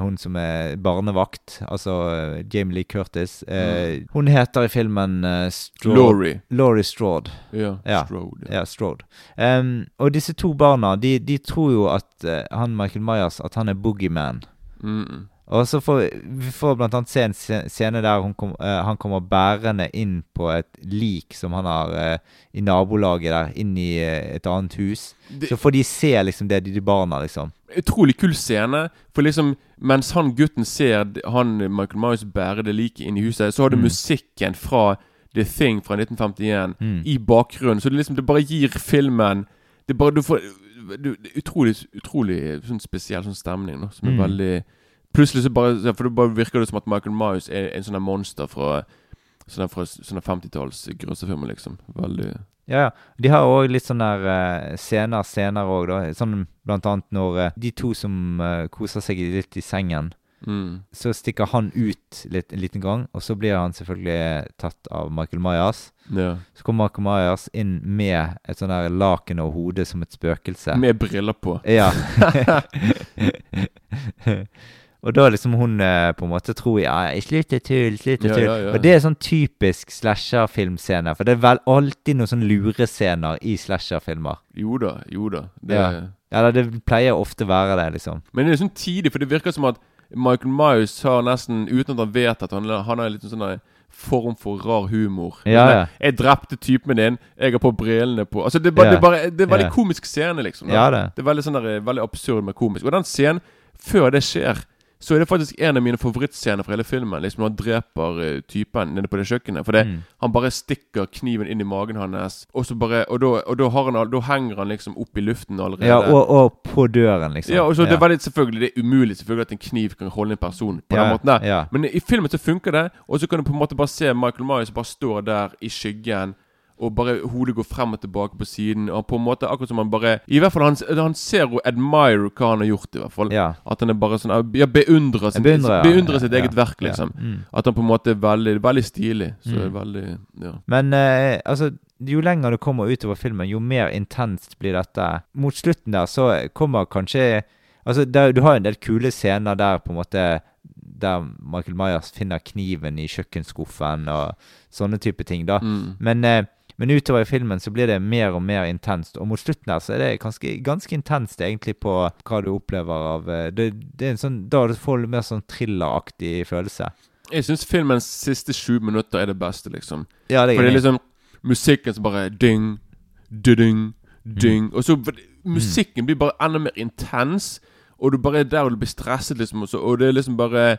hun som er barnevakt, altså eh, Jamie Lee Curtis. Eh, Hun heter i filmen uh, Laurie. Laurie Strode. Ja. Ja. Strode. Ja, Strode. Um, og disse to barna, de, de tror jo at uh, han Michael Myers At han er boogeyman. Mm -mm. Og så får vi får blant annet se en scene der kom, uh, han kommer bærende inn på et lik som han har uh, i nabolaget der, inn i uh, et annet hus. Det- Så får de se liksom det, de, de barna, liksom. Utrolig kul scene. For liksom mens han gutten ser han Michael Myers bære det liket inn i huset, så har du Mm. musikken fra The Thing fra 1951 Mm. i bakgrunnen. Så det liksom det bare gir filmen Det bare Du får du, utrolig Utrolig sånn spesiell sånn stemning, da, som er Mm. veldig Plutselig så bare For det bare virker det som at Michael Myers er en sånn monster fra Sånn fra sånne 50-talls grøssefilmer, liksom. Veldig Ja, ja. De har òg litt sånne der, uh, scener senere òg, da. Sånn blant annet når uh, de to som uh, koser seg litt i sengen, mm. så stikker han ut litt, en liten gang, og så blir han selvfølgelig tatt av Michael Myers. Ja. Så kommer Michael Myers inn med et sånn der laken over hodet som et spøkelse. Med briller på. Ja. og da liksom hun eh, på en måte tror ja, jeg slutt å tulle, slutt å Ja, tulle. ja, ja. Og det er sånn typisk slasherfilmscene. For det er vel alltid noen sånn lurescener i slasherfilmer. Jo da, jo da. Det, Ja. Eller det pleier ofte være det, liksom. Men det er sånn tidlig, for det virker som at Michael Myers har nesten, uten at han vet at han, han har en liten sånn der form for rar humor. Ja, Sånn ja. Jeg drepte typen din, jeg har på brillene på Altså Det er bare, Ja. det er, bare, det er veldig Ja. komisk scene, liksom. da. Ja, det. Det er veldig sånn der, veldig absurd, men komisk. Og den scenen, før det skjer, så er det faktisk en av mine favorittscener fra hele filmen. Liksom Når han dreper eh, typen nede på det kjøkkenet. For det, Mm. han bare stikker kniven inn i magen hans, og så bare Og da, og da, har han, da henger han liksom opp i luften allerede. Ja, og, og på døren, liksom. Ja, og så det er veldig selvfølgelig Det er umulig selvfølgelig at en kniv kan holde en person på Ja, den måten der. ja. Men i filmen så funker det, og så kan du på en måte bare se Michael Myers bare står der i skyggen. Og bare hodet går frem og tilbake på siden. Og på en måte akkurat som han bare I hvert fall han, han ser og admirer hva han har gjort, i hvert fall. Ja. At han er bare sånn Ja, beundrer, sin, Beundrer, ja. beundrer sitt eget ja. verk, liksom. Mm. At han på en måte er veldig, veldig stilig. Så Mm. veldig Ja. Men eh, altså, jo lenger du kommer utover filmen, jo mer intenst blir dette. Mot slutten der så kommer kanskje Altså, der, du har en del kule scener der på en måte Der Michael Myers finner kniven i kjøkkenskuffen og sånne type ting, da. Mm. Men, eh, men utover i filmen så blir det mer og mer intenst. Og mot slutten her så er det ganske, ganske intenst egentlig på hva du opplever av eh, det, det er en sånn, Da får du mer sånn thrilleraktig følelse. Jeg syns filmens siste sju minutter er det beste, liksom. Ja, det For det er er liksom musikken som bare ding, ding, ding Og så Musikken blir bare enda mer intens, og du bare er der og du blir stresset, liksom. Og, så, og det er liksom bare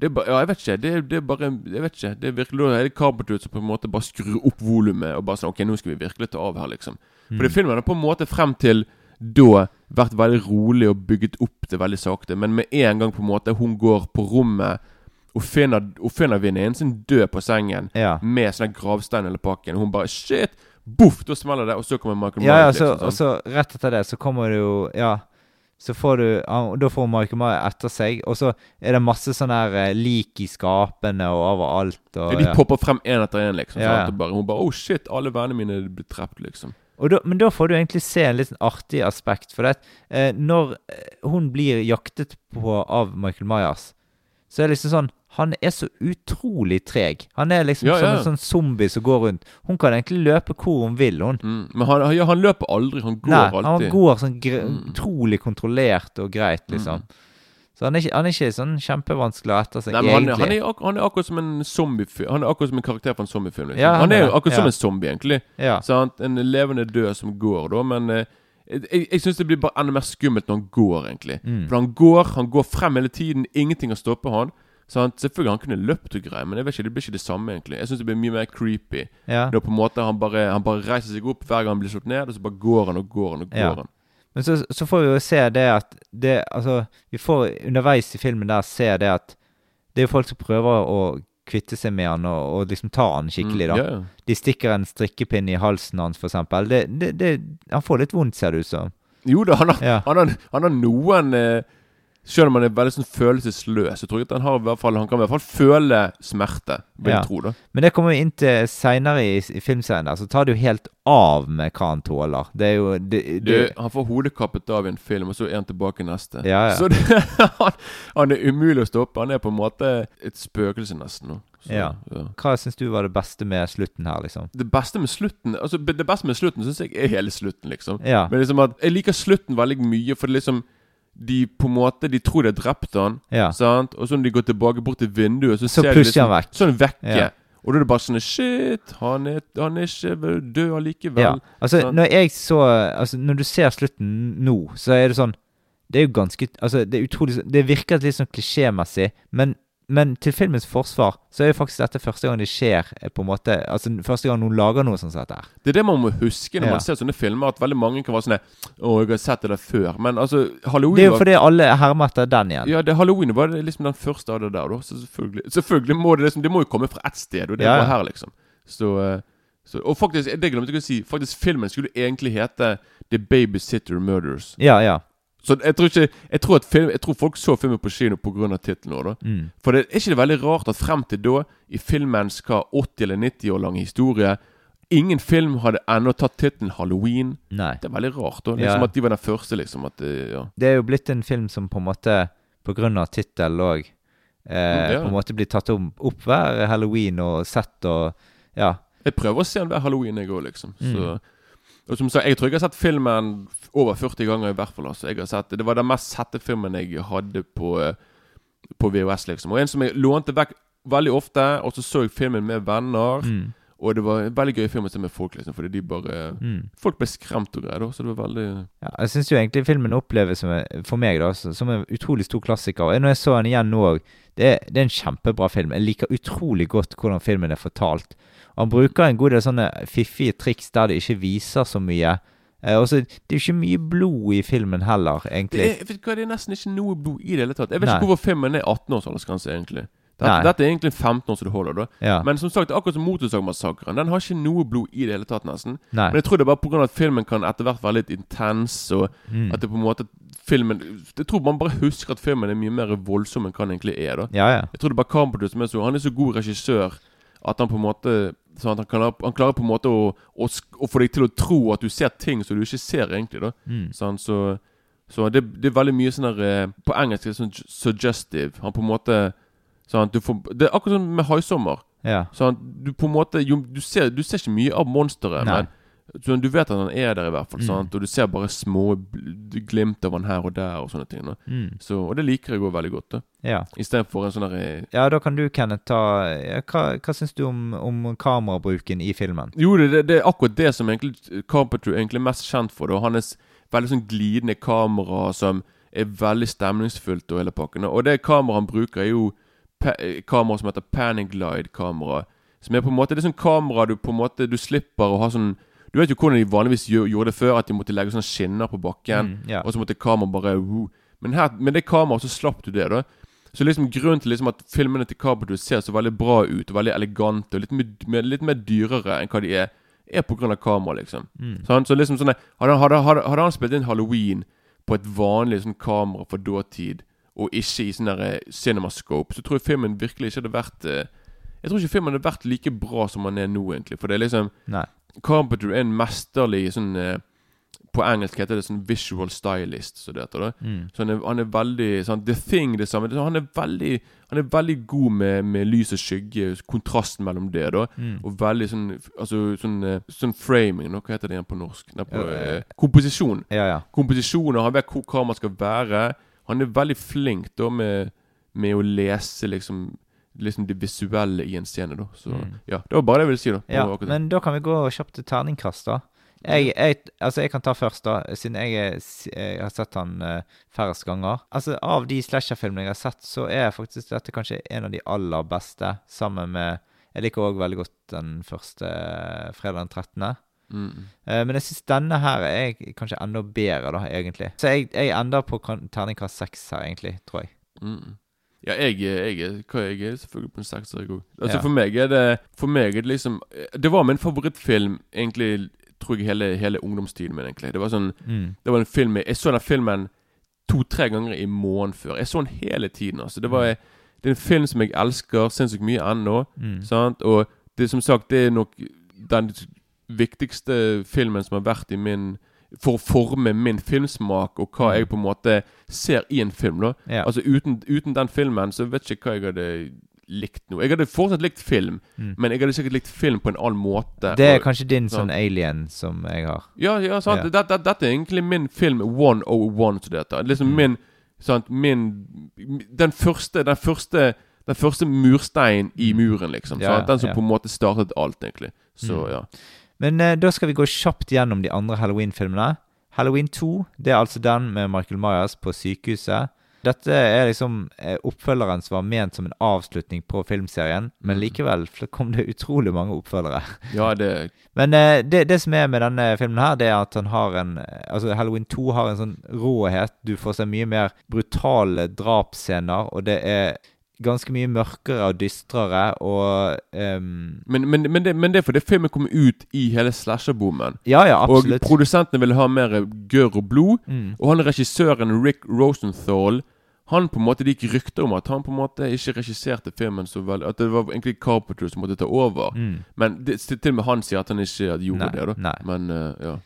det er bare, ja, jeg vet ikke. Det, det er bare Jeg vet ikke. Det er virkelig Da er det Carpenter som på en måte bare skrur opp volumet og bare sånn Ok, nå skal vi virkelig ta av her, liksom. For det filmen har på en måte frem til da vært veldig rolig og bygget opp det veldig sakte. Men med en gang på en måte hun går på rommet og finner, og finner venninnen sin død på sengen Ja. med sånn gravstein eller pakken, og hun bare Shit! Boff! Da smeller det, og så kommer Michael Ja, ja, Myers. så, liksom, og sånn. så rett etter det så kommer det jo Ja. Så får du Da får Michael Myers etter seg, og så er det masse sånne her eh, lik i skapene og overalt. Og, ja, de popper frem én etter én, liksom. Ja, ja. bare, hun bare Oh shit, alle vennene mine blitt drept, liksom. Da, men da får du egentlig se en litt sånn artig aspekt. For det, eh, når eh, hun blir jaktet på av Michael Myers, så er det liksom sånn Han er så utrolig treg. Han er liksom Ja, som ja. en sånn zombie som går rundt. Hun kan egentlig løpe hvor hun vil, hun. Mm. Men han, ja, han løper aldri. Han går Nei, han går sånn Mm. utrolig kontrollert og greit, liksom. Så han er, ikke, han er ikke sånn kjempevanskelig å etter seg, Nei, men han, egentlig. han, er, ak- han er akkurat som en zombiefilm Han er akkurat som en karakter fra en zombiefilm. Liksom. Han er jo akkurat som en zombie, egentlig. Sant? En levende død som går, da. Men eh, jeg, jeg syns det blir bare enda mer skummelt når han går, egentlig. Mm. For han går han går frem hele tiden. Ingenting har stoppet han. Sant? Selvfølgelig han kunne løpt og greier, men jeg vet ikke, det blir ikke det samme, egentlig. Jeg syns det blir mye mer creepy. ja. er på en måte han bare, han bare reiser seg opp hver gang han blir slått ned, og så bare går han og går han og går Ja. han. Men så, så får vi jo se det at det, Altså, vi får underveis i filmen der se det at det er jo folk som prøver å kvitte seg med han og, og liksom ta han skikkelig, da. Mm, ja. De stikker en strikkepinne i halsen hans, for eksempel. Det, det, det, han får litt vondt, ser det ut som. Jo da, han har, Ja. han har, han har noen eh, Selv om han er veldig sånn følelsesløs, Jeg tror at han, har i hvert fall, han kan i hvert fall føle smerte. Vil Ja. jeg tro, da. Men det kommer vi inn til seinere i, i filmserien. der, Så tar det jo helt av med hva han tåler. Det er jo det, Du, han får hodet kappet av i en film, og så er han tilbake i neste. Ja, ja. Så det, han, han er umulig å stoppe. Han er på en måte et spøkelse, nesten. nå. Så, Ja. Hva syns du var det beste med slutten her, liksom? Det beste med slutten Altså Det beste med slutten syns jeg er hele slutten, liksom. Ja. Men liksom at Jeg liker slutten veldig mye, for det liksom De på en måte De tror de har drept han, Ja. sant? og så når de går tilbake bort til vinduet, så, Så ser de liksom, vekk. sånn vekke. Ja. Og da er det bare sånn Shit, han er, han er ikke død allikevel. Ja. Altså, sant? når jeg så Altså, når du ser slutten nå, så er det sånn Det er jo ganske Altså, det er utrolig Det virker litt sånn klisjémessig, men men til filmens forsvar så er jo faktisk dette første gang det skjer. eh, på en måte Altså første gang noen lager noe sånt som dette her. Det er det man må huske når Ja. man ser sånne filmer, at veldig mange kan være sånn Å, jeg har sett det der før. Men altså, Halloween Det er jo var- fordi alle hermer etter den igjen. Ja, det Halloween var det liksom den første av det der, da. Så selvfølgelig, selvfølgelig må det liksom Det må jo komme fra ett sted, og det Ja, bare her, liksom. Så, eh, så Og faktisk, det glemte jeg å si, faktisk filmen skulle egentlig hete The Babysitter Murders. Ja, ja. Så jeg tror ikke Jeg tror, at film, jeg tror folk så filmen på kino pga. tittelen. Mm. For det er ikke det veldig rart at frem til da, i filmens hva, 80 eller 90 år lang historie Ingen film hadde ennå tatt tittelen Halloween. Nei. Det er veldig rart. da Liksom Ja. At de var den første, liksom. At det, ja. Det er jo blitt en film som på en måte, på grunn av tittel òg, eh, Ja. på en måte blir tatt om, opp hver halloween og sett og Ja. Jeg prøver å se den hver halloween, jeg òg, liksom. Mm. Så, og som sagt, jeg tror jeg har sett filmen over 40 ganger i hvert fall. Altså. Jeg har sett, det var den mest sette filmen jeg hadde på, eh, på VHS, liksom. Og en som jeg lånte vekk veldig ofte, og så så jeg filmen med venner. Mm. Og det var en veldig gøy film å se med folk, liksom, fordi de bare Mm. Folk ble skremt og greier, da, så det var veldig Ja, jeg syns jo egentlig filmen oppleves som, for meg da, som en utrolig stor klassiker. Og når jeg så den igjen nå òg, det, det er en kjempebra film. Jeg liker utrolig godt hvordan filmen er fortalt. Og han bruker en god del sånne fiffige triks der de ikke viser så mye. Eh, og så, Det er jo ikke mye blod i filmen heller, det egentlig. er, vet du hva, det er nesten ikke noe blod i det hele tatt. Jeg vet Nei. ikke hvorfor filmen er 18 års aldersgrense, egentlig. Dette, dette er egentlig 15 år som det holder, da. Ja, Men som sagt, akkurat som Motorsagmassakren, den har ikke noe blod i det hele tatt, nesten. Nei. Men jeg tror det er bare pga. at filmen kan etter hvert være litt intens, og Mm. at det på en måte filmen Jeg tror man bare husker at filmen er mye mer voldsom enn hva den egentlig er. da Ja, ja. Jeg tror det er bare Carpenter som er så Han er så god regissør at han på en måte Sånn han, kan, han klarer på en måte å, å, å få deg til å tro at du ser ting som du ikke ser, egentlig. da Mm. Sånn, så så det, det er veldig mye sånn der eh, På engelsk er det sånn suggestive. Han på en måte sånn, du får, Det er akkurat som med 'Haisommer'. ja. Sånn, du på en måte jo, du, ser, du ser ikke mye av monsteret, men du vet at han er der, i hvert fall. Mm. Og du ser bare små glimt av han her og der, og sånne ting. Mm. Så, og det liker jeg òg veldig godt. da ja. Istedenfor en sånn der eh, Ja, da kan du, Kenneth, ta Hva, hva syns du om, om kamerabruken i filmen? Jo, det, det, er akkurat det som egentlig Carpenter egentlig er mest kjent for. Da. Han er veldig sånn glidende kamera som er veldig stemningsfullt og hele pakken. Og det kameraet han bruker, er jo eh, kamera som heter Paniglide-kamera. Som er på en måte Det er sånn kamera du på en måte Du slipper å ha sånn Du vet jo hvordan de vanligvis gjorde det før, at de måtte legge sånne skinner på bakken. Mm, yeah. Og så måtte kameraet bare uh. Men her, med det kameraet så slapp du det, da. Så liksom grunnen til liksom at filmene til Carpenter ser så veldig bra ut, og veldig elegante, og litt, mer- litt mer dyrere enn hva de er, er på grunn av kamera, liksom. Mm. Sånn, så liksom sånn hadde, hadde, hadde, hadde han spilt inn Halloween på et vanlig sånn kamera for dåtid, og ikke i sånn der eh, cinemascope, så tror jeg filmen virkelig ikke hadde vært eh, Jeg tror ikke filmen hadde vært like bra som den er nå, egentlig. For det er liksom Nei. Carpenter er en mesterlig sånn eh, På engelsk heter det sånn visual stylist, så det heter. Mm. Så han er, han er veldig sånn, The Thing, det samme. Han er veldig, han er veldig god med, med lys og skygge, kontrasten mellom det, da. Mm. Og veldig sånn Altså sånn, eh, sånn framing, hva heter det igjen på norsk? Nei, på, Ja, ja. eh, komposisjon. Ja, ja. og han vet hvor kameraet skal være. Han er veldig flink da med, med å lese liksom Liksom det visuelle i en scene, da. Så Mm. ja, det var bare det jeg ville si, da. Ja, men da kan vi gå kjapt til terningkast, da. Jeg, jeg, altså jeg kan ta først, da, siden jeg, jeg har sett han uh, færrest ganger. Altså Av de slasherfilmene jeg har sett, så er faktisk dette kanskje en av de aller beste, sammen med Jeg liker òg veldig godt den første uh, fredag den 13. Mm. Uh, men jeg syns denne her er kanskje enda bedre, da, egentlig. Så jeg, jeg ender på terningkast seks her, egentlig, tror jeg. Mm. Ja, jeg, jeg, hva, jeg er selvfølgelig på en sekser, jeg òg. Altså, Ja. for meg er det For meg er det liksom Det var min favorittfilm egentlig, tror jeg, hele, hele ungdomstiden min, egentlig. Det var sånn Mm. Det var en film jeg, jeg så den filmen to-tre ganger i måneden før. Jeg så den hele tiden. altså Det var Det er en film som jeg elsker sinnssykt mye ennå. Mm. Sant? Og det som sagt, det er nok den viktigste filmen som har vært i min For å forme min filmsmak og hva Mm. jeg på en måte ser i en film. da Ja. Altså uten, uten den filmen så vet jeg ikke hva jeg hadde likt nå. Jeg hadde fortsatt likt film, Mm. men jeg hadde sikkert likt film på en annen måte. Det er Og- kanskje din sånn sant. alien som jeg har. Ja, ja, sant. Ja. Dette, dette, er egentlig min film 101, som det heter. Liksom Mm. min Sant, min Den første Den første Den første murstein i muren, liksom. Mm. Ja? Den som på en måte startet alt, egentlig. Så Mm. ja. Men eh, da skal vi gå kjapt gjennom de andre Halloween-filmene. Halloween 2 det er altså den med Michael Myers på sykehuset. Dette er liksom eh, oppfølgeren som var ment som en avslutning på filmserien, men Mm. likevel kom det utrolig mange oppfølgere. Ja, det Men eh, det, det som er med denne filmen her, det er at han har en eh, Altså Halloween 2 har en sånn råhet. Du får se mye mer brutale drapsscener, og det er ganske mye mørkere og dystrere og um... men, men, men, det, men det er fordi filmen kom ut i hele slasherboomen. Ja, ja, Og produsentene ville ha mer gørr og blod. Mm. Og han regissøren Rick Rosenthal Han på en måte Det gikk rykter om at han på en måte ikke regisserte filmen så veldig At det var egentlig Carpenter som måtte ta over. Mm. Men det, til og med han sier at han ikke gjorde Nei, det. da nei. Men uh, ja.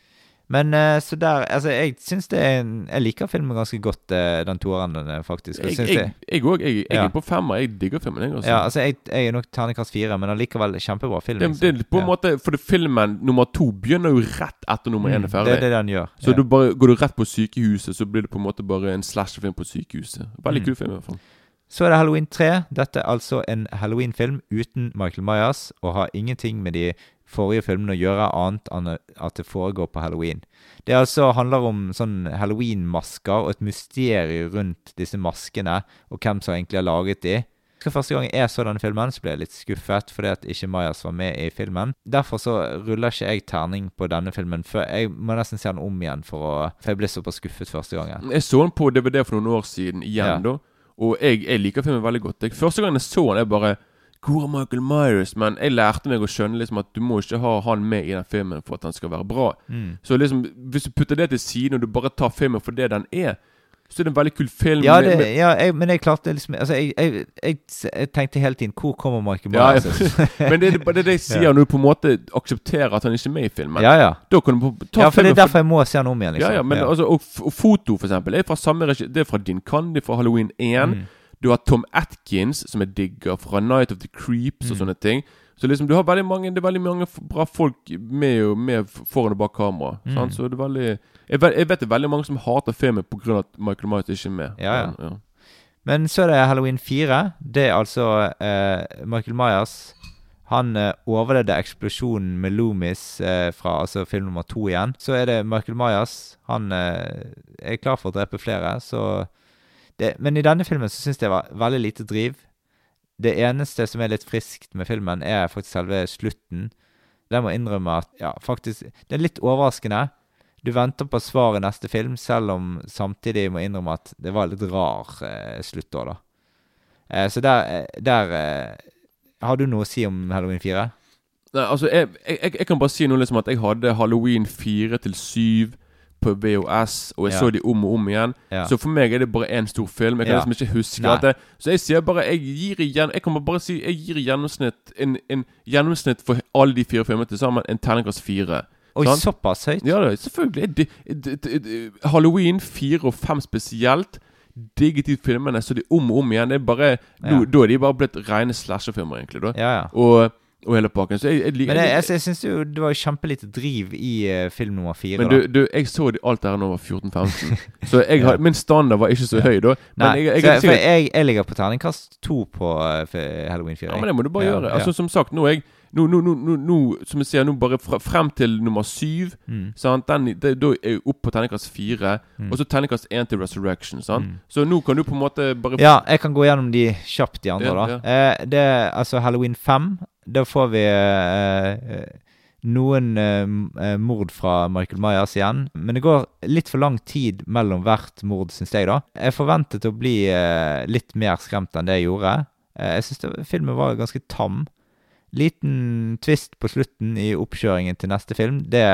Men eh, så der Altså, jeg syns det er en Jeg liker filmen ganske godt, eh, den toeren, den, faktisk. Jeg òg. jeg, jeg. Jeg, jeg Ja. er på femmer. Jeg digger filmen. Jeg, også. Ja, altså, jeg, er nok terningkast fire, men allikevel kjempebra film. det, det på en Ja. måte For filmen nummer to begynner jo rett etter nummer én Mm, er ferdig. Det er det den gjør. Så ja. du bare, går du rett på sykehuset, så blir det på en måte bare en slasherfilm på sykehuset. Veldig Mm. kul film, i hvert fall. Så er det Halloween 3. Dette er altså en Halloween-film uten Michael Myers, og har ingenting med de forrige filmene å gjøre, annet enn at det foregår på halloween. Det altså handler om sånn halloween-masker og et mysterium rundt disse maskene, og hvem som egentlig har laget de. Så Første gang jeg så denne filmen, så ble jeg litt skuffet fordi at ikke Majas var med i filmen. Derfor så ruller ikke jeg terning på denne filmen før jeg må nesten se den om igjen, for, å, for jeg ble såpass skuffet første gangen. Jeg så den på DVD for noen år siden igjen, Ja. da. Og jeg, jeg liker filmen veldig godt. Jeg, første gang jeg så den, jeg bare Hvor er Michael Myers? Men jeg lærte meg å skjønne liksom at du må ikke ha han med i den filmen for at den skal være bra. Mm. Så liksom, hvis du putter det til siden, og du bare tar filmen for det den er, så er det en veldig kul film. Ja, det, med- ja jeg, men jeg klarte liksom Altså, jeg, jeg, jeg, tenkte hele tiden Hvor kommer Michael Ja, Myers? Men det er det, det, jeg sier Ja. når du på en måte aksepterer at han ikke er med i filmen. ja, ja. Da kan du ta ja, for det er derfor jeg må se han om igjen, liksom. Ja, ja, men Altså, og, og foto, for eksempel, er fra samme regi Det er fra Din Candy fra Halloween 1. Mm. Du har Tom Atkins, som jeg digger, fra Night of the Creeps og Mm. sånne ting. Så liksom, du har veldig mange Det er veldig mange bra folk med, med foran og bak kamera. Mm. Sant? Så det er veldig jeg vet, jeg vet det er veldig mange som hater filmen pga. at Michael Myers ikke er med. Ja, ja. Men, ja. Men så er det Halloween 4. Det er altså eh, Michael Myers. Han eh, overlevde eksplosjonen med Loomis eh, fra altså film nummer to igjen. Så er det Michael Myers. Han eh, er klar for å drepe flere, så det, Men i denne filmen så syns jeg det var veldig lite driv. Det eneste som er litt friskt med filmen, er faktisk selve slutten. Jeg må innrømme at ja, faktisk Det er litt overraskende. Du venter på svar i neste film, selv om samtidig må innrømme at det var litt rar eh, slutt da. Eh, så der, eh, der eh, Har du noe å si om Halloween 4? Nei, altså, jeg, jeg, jeg kan bare si noe liksom at jeg hadde Halloween 4 til 7 på VHS, og jeg Ja. så de om og om igjen. Ja. Så for meg er det bare én stor film. Jeg kan Ja. liksom ikke huske Nei. det. Så jeg sier bare Jeg gir igjen Jeg kan bare si Jeg gir gjennomsnitt en, en gjennomsnitt for alle de fire filmene til sammen en terningkast fire. Oi, sant? såpass høyt? Ja da, selvfølgelig. De, de, de, Halloween 4 og 5 spesielt. Digget de filmene så de om og om igjen. Det er bare. Da er de bare blitt rene slasherfilmer, egentlig. da Ja, ja. og, og hele pakken. Så jeg, jeg jeg, Men jeg, altså, jeg syns jo det var kjempelite driv i uh, film nummer fire. Men du, du, jeg så alt der da jeg var 14-15. Så jeg Ja. min standard var ikke så Ja. høy da. Men Nei, jeg, jeg, for jeg, jeg ligger på terningkast to på uh, Halloween 4. Ja, men det må du bare Ja, gjøre. ja. Altså Som sagt, nå er jeg nå, nå, nå, nå, Som jeg sier, nå bare frem til nummer syv Mm. sant? Den, det, Da er jeg oppe på terningkast fire. Mm. Og så terningkast én til Resurrection. Sant? Mm. Så nå kan du på en måte bare Ja, jeg kan gå gjennom de kjapt, de andre, Ja, da. Eh, det altså Halloween 5. Da får vi eh, eh, noen eh, mord fra Michael Myers igjen. Men det går litt for lang tid mellom hvert mord, syns jeg, da. Jeg forventet å bli litt mer skremt enn det jeg gjorde. Jeg syns filmen var ganske tam. liten twist på slutten i oppkjøringen til neste film, det,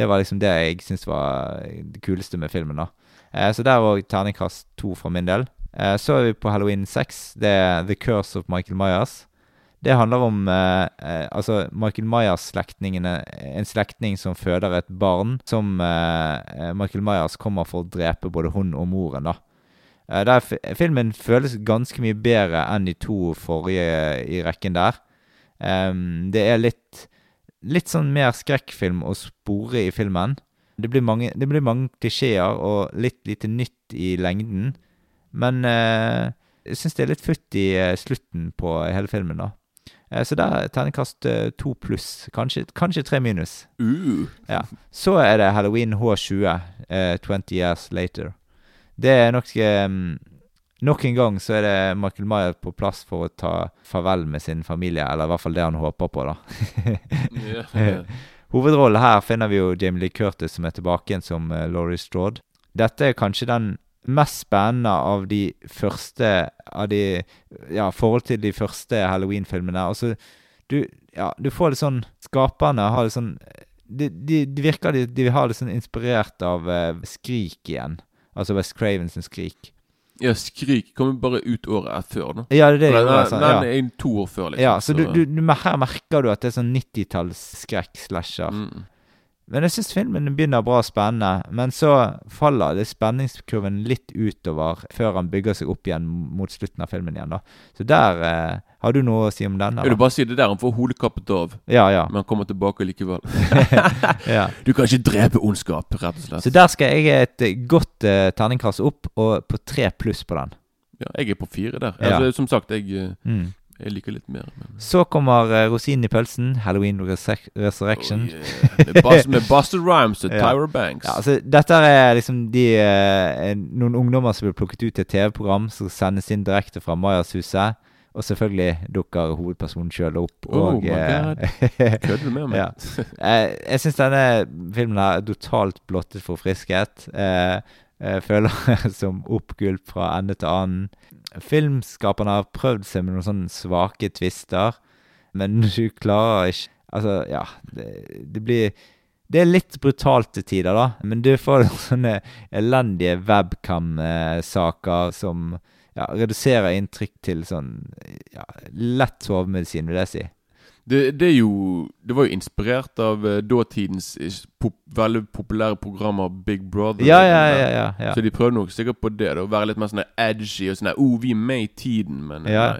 det var liksom det jeg syns var det kuleste med filmen. da. Eh, så der òg terningkast to for min del. Eh, så er vi på Halloween 6. Det er The Curse of Michael Myers. Det handler om eh, eh, altså Michael Myers-slektningene En slektning som føder et barn som eh, eh, Michael Myers kommer for å drepe både hun og moren. da. Eh, der filmen føles ganske mye bedre enn de to forrige i rekken der. Det er litt Litt sånn mer skrekkfilm å spore i filmen. Det blir mange, det blir mange klisjeer og litt lite nytt i lengden. Men eh, jeg syns det er litt futt i slutten på hele filmen, da. Eh, så der er terningkast eh, to pluss. Kanskje, kanskje tre minus. Uh. Ja. Så er det Halloween H20, eh, 20 Years Later. Det er nok um, Nok en gang så er det Michael Mayer på plass for å ta farvel med sin familie, eller i hvert fall det han håper på, da. Ja. Hovedrollen her finner vi jo Jamie Lee Curtis som er tilbake igjen som uh, Laurie Strode. Dette er kanskje den mest spennende av de første Av de Ja, forhold til de første Halloween-filmene. Altså, du Ja, du får litt sånn Skaperne har litt sånn De, de, de virker de, de har litt sånn inspirert av eh, Skrik igjen. Altså West Cravens Skrik. ja, Skrik kommer bare ut året før, da. Ja, det er det Den, den, Sånn, den ja. er to år før, liksom. ja, så du, du, du, her merker du at det er sånn 90-talls-skrekk-slasher. mm. Men jeg syns filmen begynner bra spennende, men så faller det spenningskurven litt utover før han bygger seg opp igjen mot slutten av filmen igjen, da. Så der eh, Har du noe å si om den? Jeg vil bare si det der han får hodet kappet av, Ja, ja. men han kommer tilbake likevel. ja. Du kan ikke drepe ondskap, rett og slett. Så der skal jeg et godt eh, terningkast opp, og på tre pluss på den. Ja, jeg er på fire der. Altså, som sagt, jeg, eh, Mm. Jeg liker litt mer. Men... Så kommer uh, rosinen i pølsen, Halloween Resur Resurrection. Oh, yeah. med, med Buster Rhymes og Ja. Tyra Banks. Ja, altså, dette er liksom de uh, Noen ungdommer som blir plukket ut til et TV-program som sendes inn direkte fra Majas-huset. Og selvfølgelig dukker hovedpersonen sjøl opp. Oh og, eh, Kødder du med meg? Ja. Eh, jeg syns denne filmen er totalt blottet for friskhet. Eh, jeg føler som oppgulp fra ende til annen. Filmskaperne har prøvd seg med noen sånne svake twister, men du klarer ikke Altså, ja Det, det blir det er litt brutalt til tider, da, men du får sånne elendige webcam-saker som ja, reduserer inntrykk til sånn ja, lett sovemedisin, vil jeg si. Det, det jo Det var jo inspirert av eh, dåtidens eh, pop, veldig populære programmer Big Brother. Ja, ja, ja. ja, ja. Så de prøvde nok sikkert på det. da Å være litt mer sånn edgy og sånn oh, vi er med i tiden, men nei.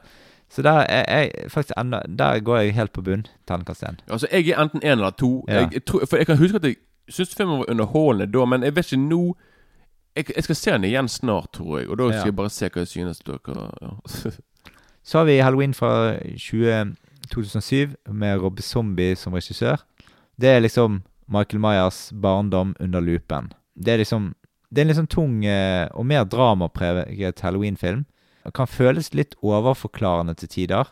Så der, er jeg, faktisk enda, der går jeg helt på bunn. Terningkast én. Altså, jeg er enten én eller to. Jeg, jeg tror, for jeg kan huske at jeg syntes filmen var underholdende da, men jeg vet ikke nå jeg, jeg skal se den igjen snart, tror jeg. Og da skal jeg bare se hva jeg synes. Dere, ja. Så har vi Halloween fra 20, 2007 med Rob Zombie som regissør. Det er liksom Michael Myers barndom under loopen. Det er liksom Det er en sånn tung eh, og mer dramapreget Halloween-film. Kan føles litt overforklarende til tider.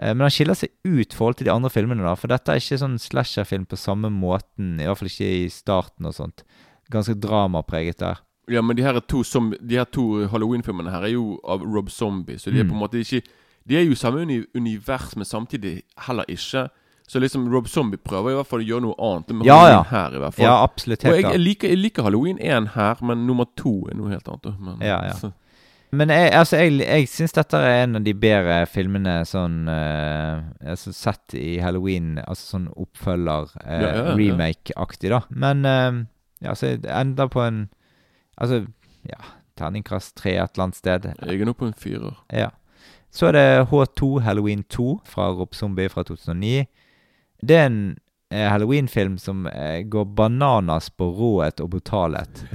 Eh, Men han skiller seg ut i forhold til de andre filmene, da. For dette er ikke sånn slasherfilm på samme måten. I hvert fall ikke i starten og sånt. Ganske dramapreget der. ja, men de her, to, som, de her to Halloween-filmene her er jo av Rob Zombie, så de er Mm. på en måte ikke De er jo samme uni univers, men samtidig heller ikke. Så liksom Rob Zombie prøver i hvert fall å gjøre noe annet med Ja, Halloween ja. her, i hvert fall. Ja, absolutt. Og jeg, jeg, liker, jeg liker Halloween 1 her, men nummer to er noe helt annet. Men, Ja, ja. så- Men jeg, altså, jeg, jeg syns dette er en av de bedre filmene sånn uh, altså Sett i Halloween, altså sånn oppfølger, uh, Ja, remake-aktig, da. Men uh, ja, så det ender på en Altså, ja Terningkast tre et eller annet sted. Jeg er nå på en firer. Ja. Så er det H2 Halloween 2 fra Rob Zombie fra 2009. Det er en eh, Halloween-film som eh, går bananas på råhet og brutalhet.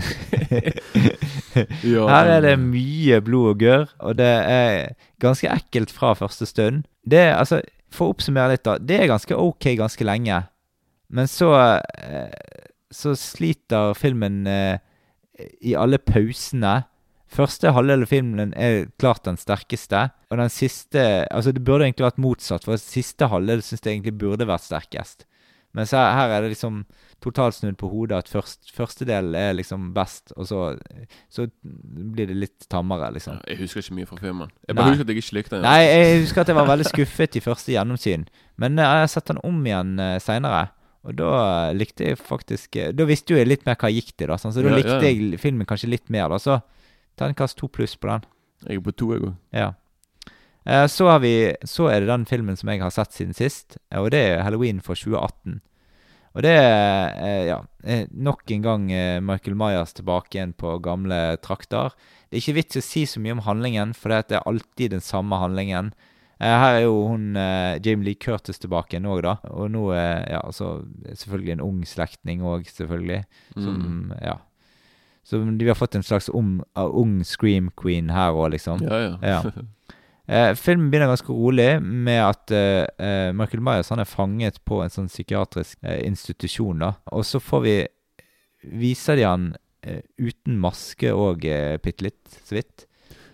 Her er det mye blod og gørr, og det er ganske ekkelt fra første stund. Det altså, For å oppsummere litt, da. Det er ganske ok ganske lenge, men så eh, Så sliter filmen eh, i alle pausene. Første halvdel av filmen er klart den sterkeste, og den siste Altså, det burde egentlig vært motsatt, for siste halvdel syns jeg egentlig burde vært sterkest. Mens her, her er det liksom totalt snudd på hodet at først, første del er liksom best, og så, så blir det litt tammere, liksom. Jeg husker ikke mye fra filmen. Jeg bare Nei. husker at jeg ikke likte den. Nei, jeg husker at jeg var veldig skuffet i første gjennomsyn. Men eh, jeg har sett den om igjen uh, seinere. Og da eh, likte jeg faktisk eh, Da visste jo jeg litt mer hva jeg gikk til, da. Sånn, så da Ja, likte ja. jeg filmen kanskje litt mer. da Så terningkast to pluss på den. Jeg er på to, jeg òg. Ja. Eh, så, har vi, så er det den filmen som jeg har sett siden sist, og det er Halloween for 2018. Og det er eh, ja, eh, nok en gang Michael Myers tilbake igjen på gamle trakter. Det er ikke vits å si så mye om handlingen, for det er alltid den samme handlingen. Her er jo hun Jamie Lee Curtis tilbake igjen òg, da. Og nå ja, altså, selvfølgelig en ung slektning òg, selvfølgelig. Som, Mm. ja. Så de har fått en slags om, uh, ung scream queen her òg, liksom. Ja, ja. Ja. Eh, filmen begynner ganske rolig med at eh, eh, Michael Myers han er fanget på en sånn psykiatrisk eh, institusjon. da Og så får vi Viser de han eh, uten maske og eh, bitte litt, så vidt.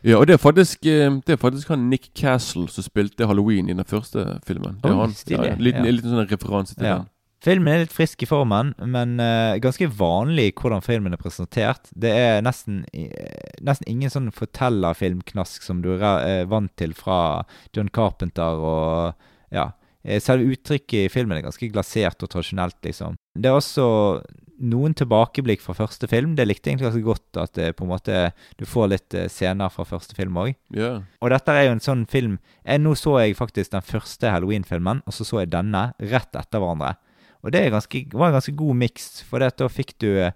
Ja, og det er faktisk Det er faktisk han Nick Castle som spilte Halloween i den første filmen. Det er oh, han. stilig. Ja, en liten, Ja. liten sånn referanse til Ja. den. Filmen er litt frisk i formen, men uh, ganske vanlig hvordan filmen er presentert. Det er nesten, eh, nesten ingen sånn fortellerfilmknask som du er eh, vant til fra John Carpenter og Ja. Selve uttrykket i filmen er ganske glasert og tradisjonelt, liksom. Det er også noen tilbakeblikk fra første film. Det likte jeg egentlig ganske godt, at det på en måte du får litt scener fra første film òg. Yeah. Og dette er jo en sånn film jeg, Nå så jeg faktisk den første Halloween-filmen, og så så jeg denne rett etter hverandre. Og det ganske, var en ganske god miks, for da fikk du eh,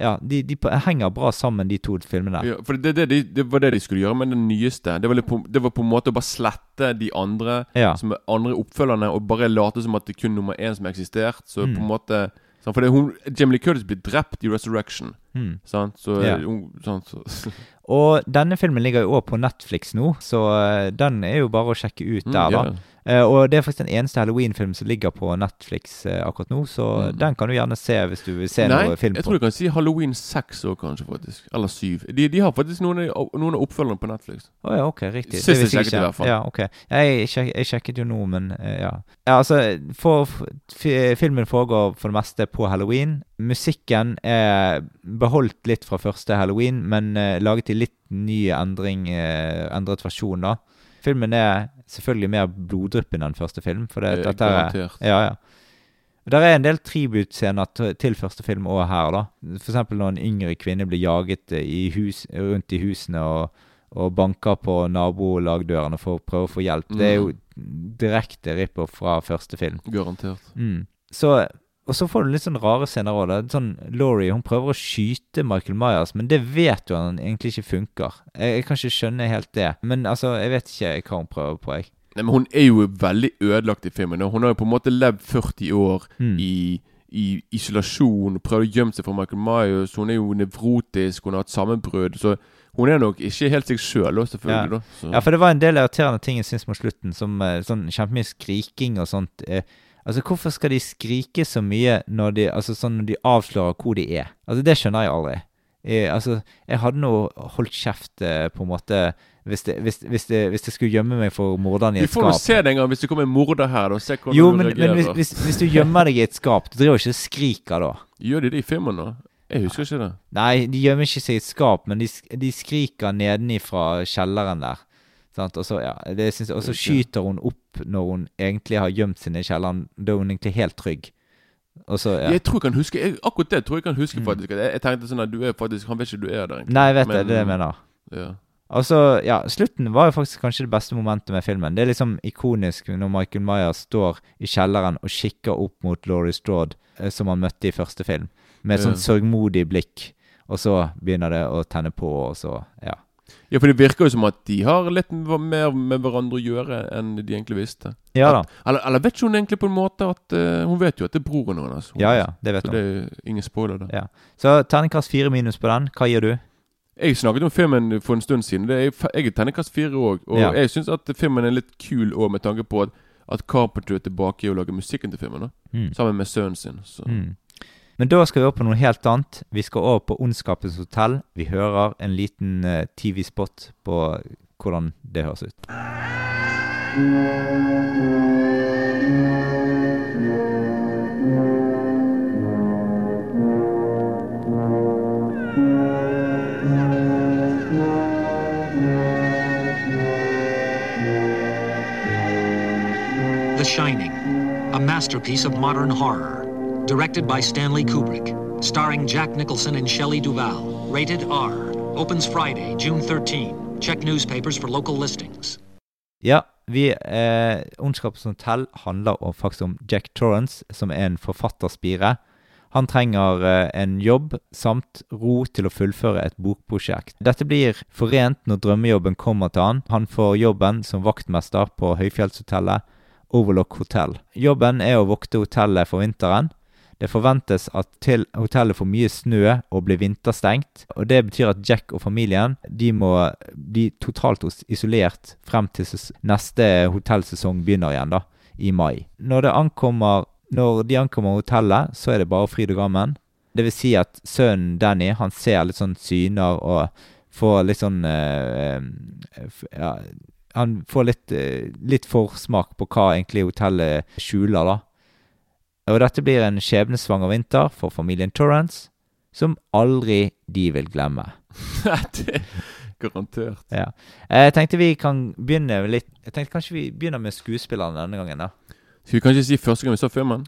Ja, de, de henger bra sammen, de to filmene. ja for det, det, det, det var det de skulle gjøre med den nyeste. Det var, på, det var på en måte å bare slette de andre Ja. som andre oppfølgerne, og bare late som at det kun nummer én som eksisterte. eksistert. Så Mm. på en måte sant? For det, hun, Jamie Lee Curtis blir drept i Resurrection. Mm. Sant? Så, Ja. hun, sant? Så, Og denne filmen ligger jo også på Netflix nå, så eh, den er jo bare å sjekke ut mm, der, da. Eh, og det er faktisk den eneste Halloween-filmen som ligger på Netflix eh, akkurat nå, så Mm. den kan du gjerne se hvis du vil se Nei, noe film jeg tror du kan si Halloween 6 òg, kanskje. faktisk Eller 7. De, de har faktisk noen noen av oppfølgerne på Netflix. Å ja, ok, riktig. Sist jeg sjekket i hvert fall. Ja, ok. Jeg, sjek, jeg sjekket jo nå, men eh, ja. ja altså, for, filmen foregår for det meste på halloween. Musikken er beholdt litt fra første halloween, men uh, laget i litt ny endring, uh, endret versjon, da. Filmen er selvfølgelig mer bloddryppende enn første film, for det, dette er. Ja, ja. Der er en del tribute-scener til- første film òg her, da. Eksempel når en yngre kvinne blir jaget eh, i hus, rundt i husene og, og banker på nabolagdørene for å prøve å få hjelp. Det er jo direkte rip-off fra første film. Garantert. Mm. Så, og så får du litt sånn rare scener òg. Sånn Laurie hun prøver å skyte Michael Myers, men det vet du han egentlig ikke funker. Jeg, jeg kan ikke skjønne helt det. Men altså, jeg vet ikke hva hun prøver på, jeg. Nei, men Hun er jo veldig ødelagt i filmen. Hun har jo på en måte levd 40 år Mm. i, i isolasjon. Prøvd å gjemme seg fra Michael Myers. Hun er jo nevrotisk. Hun har hatt sammenbrudd. Så hun er nok ikke helt seg sjøl, selvfølgelig. da så. Ja, for det var en del irriterende ting jeg syns mot slutten, som eh, sånn kjempemye skriking og sånt. Eh, altså, hvorfor skal de skrike så mye når de Altså sånn når de avslører hvor de er? Altså, det skjønner jeg aldri. Jeg, altså, jeg hadde nå holdt kjeft, eh, på en måte, hvis, det, hvis, hvis, det, hvis jeg skulle gjemme meg for morderen i et Vi et får jo se det en gang hvis det kommer en morder her. da Se hvordan Jo, du men, reagerer. men hvis, du gjemmer deg i et skap, du driver ikke og skriker da. Gjør de det i filmen, da? Jeg husker ikke det. Nei, de gjemmer ikke seg i et skap, men de, de skriker nedenifra kjelleren der. Og så, ja, det skyter hun opp når hun egentlig har gjemt seg i kjelleren. Da er hun egentlig helt trygg. Så, ja. Jeg tror jeg kan huske jeg, Akkurat det tror jeg kan huske, Mm. faktisk. Jeg, jeg tenkte sånn at du er faktisk Han vet ikke du er der, egentlig. Nei, jeg vet det. Men- Det er det jeg mener. Ja. Altså, ja, Slutten var jo faktisk kanskje det beste momentet med filmen. Det er liksom ikonisk når Michael Myers står i kjelleren og kikker opp mot Laurie Strode, eh, som han møtte i første film, med et sånt sørgmodig blikk. Og så begynner det å tenne på, og så Ja. Ja, for det virker jo som at de har litt mer med hverandre å gjøre enn de egentlig visste. Ja da. At, eller, eller vet ikke hun egentlig på en måte at uh, Hun vet jo at det er broren hennes. Ja ja, det vet Så hun. det er ingen spoiler da Ja. Så terningkast fire minus på den. Hva gir du? Jeg snakket om filmen for en stund siden. Det er, jeg er terningkast fire òg. Og Ja. jeg syns at filmen er litt kul òg, med tanke på at, at Carpenter er tilbake i å lage musikken til filmen. da Mm. Sammen med sønnen sin. Så. Mm. Men da skal vi over på noe helt annet. Vi skal over på Ondskapens hotell. Vi hører en liten eh, TV-spot på hvordan det høres ut. The Shining, a masterpiece of modern horror. Directed by Stanley Kubrick. Starring Jack Nicholson and Shelley Duvall. Rated R. Opens Friday, June 13. Check newspapers for local listings. Ja, vi eh, Ondskapens hotell handler om, faktisk om Jack Torrance, som er en forfatterspire. Han trenger eh, en jobb samt ro til å fullføre et bokprosjekt. Dette blir forent når drømmejobben kommer til han. Han får jobben som vaktmester på høyfjellshotellet Overlock Hotel. Jobben er å vokte hotellet for vinteren. Det forventes at til hotellet får mye snø og blir vinterstengt. og Det betyr at Jack og familien de må bli totalt isolert frem til neste hotellsesong begynner igjen, da, i mai. Når, ankommer, når de ankommer hotellet, så er det bare fryd og gammen. Det vil si at sønnen Danny han ser litt sånn syner og får litt sånn f- ja, Han får litt, eh, litt forsmak på hva egentlig hotellet skjuler, da. Og dette blir en skjebnesvanger vinter for familien Torrance, som aldri de vil glemme. Garantert. Ja. Jeg tenkte vi kan begynne litt Jeg tenkte kanskje vi begynner med skuespillerne denne gangen, da. Skal vi kanskje si første gang vi så filmen?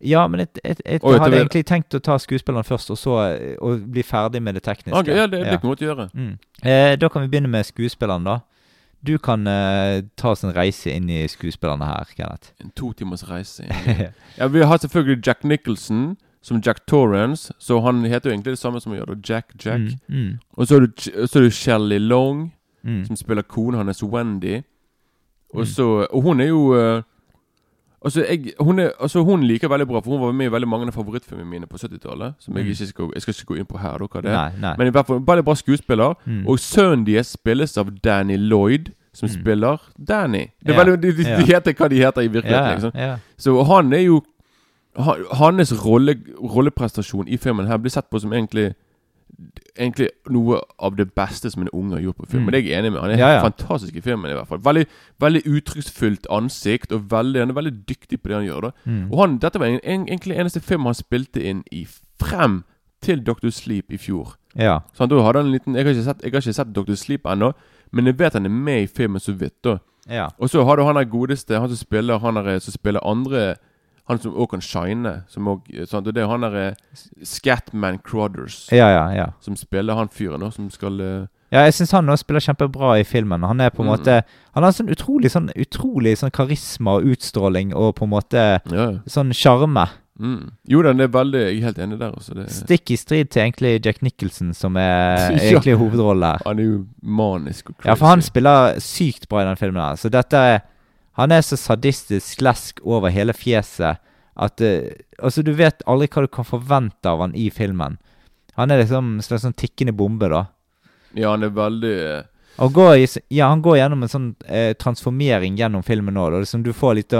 Ja, men jeg, jeg, jeg, Oi, hadde egentlig tenkt å ta skuespillerne først, og så eh, og bli ferdig med det tekniske. Okay, ja, det, det kan vi godt gjøre. Mm. Eh, da kan vi begynne med skuespillerne, da. Du kan uh, ta oss en reise inn i skuespillerne her, Kenneth. En to timers reise. ja, Vi har selvfølgelig Jack Nicholson som Jack Torrance. Så han heter jo egentlig det samme som vi gjør, da. Jack Jack. Mm, mm, Og så er det, så er det Shelley Long, mm. som spiller kone hans Wendy. Og Mm. så Og hun er jo eh, Altså, jeg, hun, er, altså hun liker veldig bra, for hun var med i veldig mange av favorittfilmene mine på 70-tallet. Som jeg Mm. ikke skal, jeg skal ikke gå inn på her, da, det. Nei, nei. Men i hvert fall veldig bra skuespiller. Mm. Og sønnen deres spilles av Danny Lloyd, som Mm. spiller Danny. Det er Ja, veldig, de, de, de heter hva de heter i virkeligheten. ja, liksom. ja. Så han er jo han, Hans rolle, rolleprestasjon i filmen her blir sett på som egentlig Egentlig noe av det beste som en unge har gjort på film. Mm. Det er jeg enig med. Han er Ja, ja. fantastisk i filmen. i hvert fall Veldig, veldig uttrykksfullt ansikt, og veldig, han er veldig dyktig på det han gjør. da Mm. Og han, Dette var en, en, egentlig eneste film han spilte inn i frem til Dr. Sleep i fjor. ja. Så han, da hadde han en liten Jeg har ikke sett, jeg har ikke sett Dr. Sleep ennå, men jeg vet han er med i filmen så vidt. da ja. og så har du han der godeste Han som spiller Han der, som spiller andre Han som òg kan shine. Som også, sant? Og det er han der Scatman Crothers Ja, ja, ja. som spiller han fyren nå, som skal eh, Ja, jeg syns han også spiller kjempebra i filmen. Han er på en Mm. måte Han har sånn utrolig sånn utrolig sånn karisma og utstråling og på en måte Ja. sånn sjarme. Mm. Jo da, det er veldig Jeg er helt enig der. Altså. Det, Stikk i strid til egentlig Jack Nicholson, som er Ja. egentlig hovedrollen han er jo manisk og crazy. Ja, for han spiller sykt bra i den filmen her. Så dette er Han er så sadistisk lesk over hele fjeset at uh, Altså, du vet aldri hva du kan forvente av han i filmen. Han er liksom en slags sånn tikkende bombe, da. Ja, han er veldig han går i, ja, han går gjennom en sånn eh, transformering gjennom filmen òg. Liksom du får litt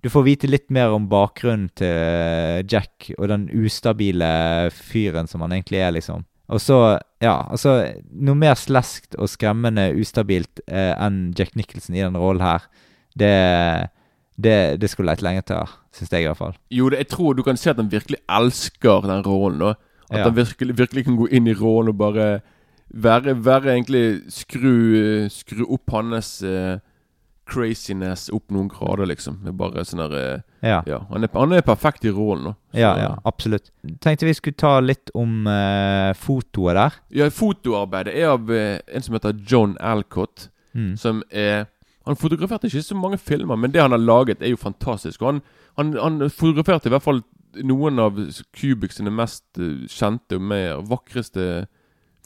Du får vite litt mer om bakgrunnen til eh, Jack og den ustabile fyren som han egentlig er, liksom. Og så, ja, altså Noe mer sleskt og skremmende ustabilt eh, enn Jack Nicholson i den rollen her, det det, det skulle lett lenge til, syns jeg i hvert fall. Jo, det, jeg tror du kan se at han virkelig elsker den rollen. da At Ja. han virkelig, virkelig kan gå inn i rollen og bare være, være egentlig Skru, skru opp hans uh, craziness opp noen grader, liksom. Med bare sånn der eh, Ja. Ja, han er, han er perfekt i rollen. nå. Så- Ja, ja, absolutt. Tenkte vi skulle ta litt om uh, fotoet der. Ja, Fotoarbeidet er av uh, en som heter John Alcott. Mm. Som er Han fotograferte ikke så mange filmer, men det han har laget, er jo fantastisk. Og han, han, han fotograferte i hvert fall noen av Kubik sine mest eh, kjente og mer vakreste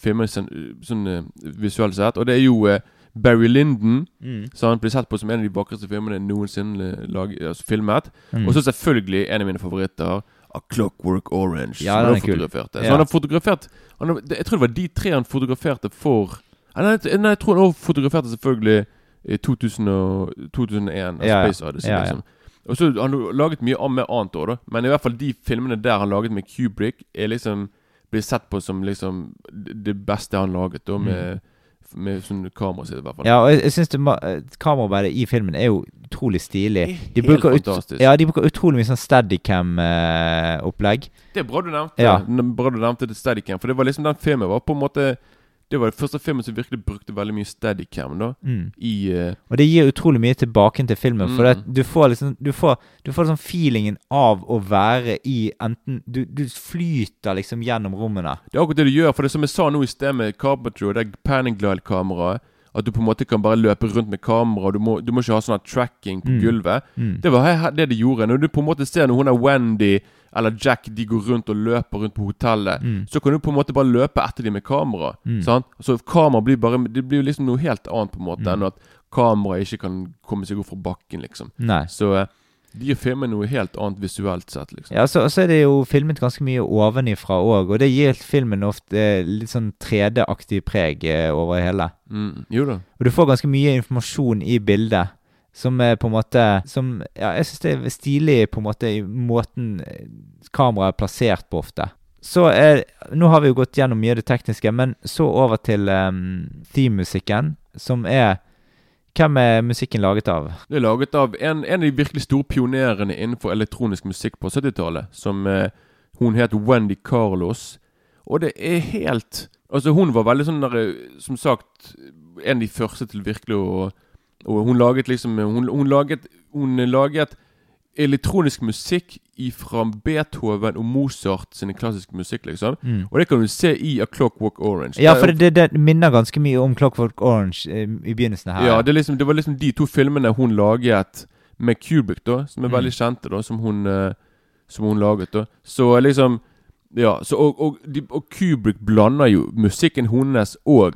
filmer sånn, sånn eh, visuelt sett. Og det er jo eh, Barry Lyndon, Mm. så han blir sett på som en av de vakreste filmene noensinne eh, lag, altså, filmet. Mm. Og så selvfølgelig en av mine favoritter, A Clockwork Orange. Ja, som den han er kul. Så Ja. han har fotografert han har, Jeg tror det var de tre han fotograferte for Nei, jeg- tror han også fotograferte selvfølgelig 2000 og, 2001. Ja, ja. Space Odyssey, liksom. Og så har han laget mye mer annet år, da. Men i hvert fall de filmene der han laget med Kubrick, er liksom blir sett på som liksom det beste han laget, da, med, med sånn kamera sitt, i hvert fall. Mm. Ja, og jeg, jeg syns kameraarbeidet i filmen er jo utrolig stilig. De Helt bruker, ut, ja, de bruker utrolig mye sånn steadycam-opplegg. Det er bra du nevnte Ja. Bra du nevnte det Steadicam, for det var liksom den filmen var på en måte Det var den første filmen som virkelig brukte veldig mye steadycam. da Mm. I uh, Og det gir utrolig mye tilbake til filmen. For det, du får liksom Du får, du får sånn feelingen av å være i enten Du, du flyter liksom gjennom rommene. Det er akkurat det du gjør. For det som jeg sa nå i sted med Carpentry og det panning glide-kameraet At du på en måte kan bare løpe rundt med kamera, og du må, du må ikke ha sånn tracking på Mm. gulvet. Mm. Det var det de gjorde. Når du på en måte ser når hun er Wendy eller Jack de går rundt og løper rundt på hotellet, Mm. så kan du på en måte bare løpe etter dem med kamera. Mm. Sant? Så kamera blir bare Det blir liksom noe helt annet på en måte Mm. enn at kameraet ikke kan komme seg opp fra bakken, liksom. Nei. Så eh, de gir filmen noe helt annet visuelt sett, liksom. Ja, så, så er det jo filmet ganske mye ovenifra òg, og det gir filmen ofte eh, litt sånn 3D-aktig preg eh, over hele. Mm. Jo da. Og du får ganske mye informasjon i bildet. Som er på en måte Som Ja, jeg syns det er stilig på en måte i måten eh, kameraet er plassert på ofte. Så er Nå har vi jo gått gjennom mye av det tekniske, men så over til um, theme-musikken, som er Hvem er musikken laget av? Det er laget av en, en av de virkelig store pionerene innenfor elektronisk musikk på 70-tallet. Som eh, Hun het Wendy Carlos. Og det er helt Altså, hun var veldig sånn der, eh, Som sagt, en av de første til virkelig å Og hun laget liksom Hun, hun laget Hun laget elektronisk musikk fra Beethoven og Mozart sine klassiske musikk, liksom. Mm. Og det kan du se i A Clockwork Orange. Ja, for det, det minner ganske mye om Clockwork Orange eh, i begynnelsen her. Ja, det, liksom, det var liksom de to filmene hun laget med Kubrick, da, som er Mm. veldig kjente, da, som hun, eh, som hun laget. da Så liksom Ja, så, og, og, de, og Kubrick blander jo musikken hennes og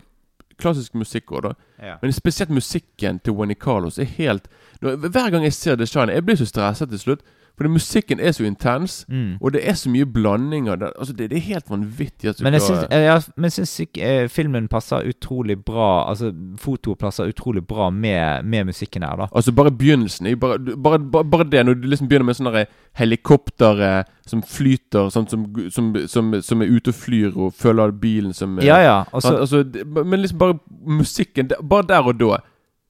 klassisk musikk òg, da. Ja. Men spesielt musikken til Wenny Carlos er helt Hver gang jeg ser The Shine, jeg blir så stresset til slutt. For musikken er så intens, Mm. og det er så mye blandinger. der. Altså, det, det er helt vanvittig. at du Men jeg syns, jeg, jeg syns eh, filmen passer utrolig bra Altså fotoet passer utrolig bra med, med musikken her, da. Altså Bare begynnelsen. Bare, bare, bare, bare det, når du liksom begynner med sånne der helikoptre som flyter, sånn, som, som, som, som er ute og flyr og føler bilen som Ja, ja. Også, altså, det- Men liksom bare musikken Bare der og da.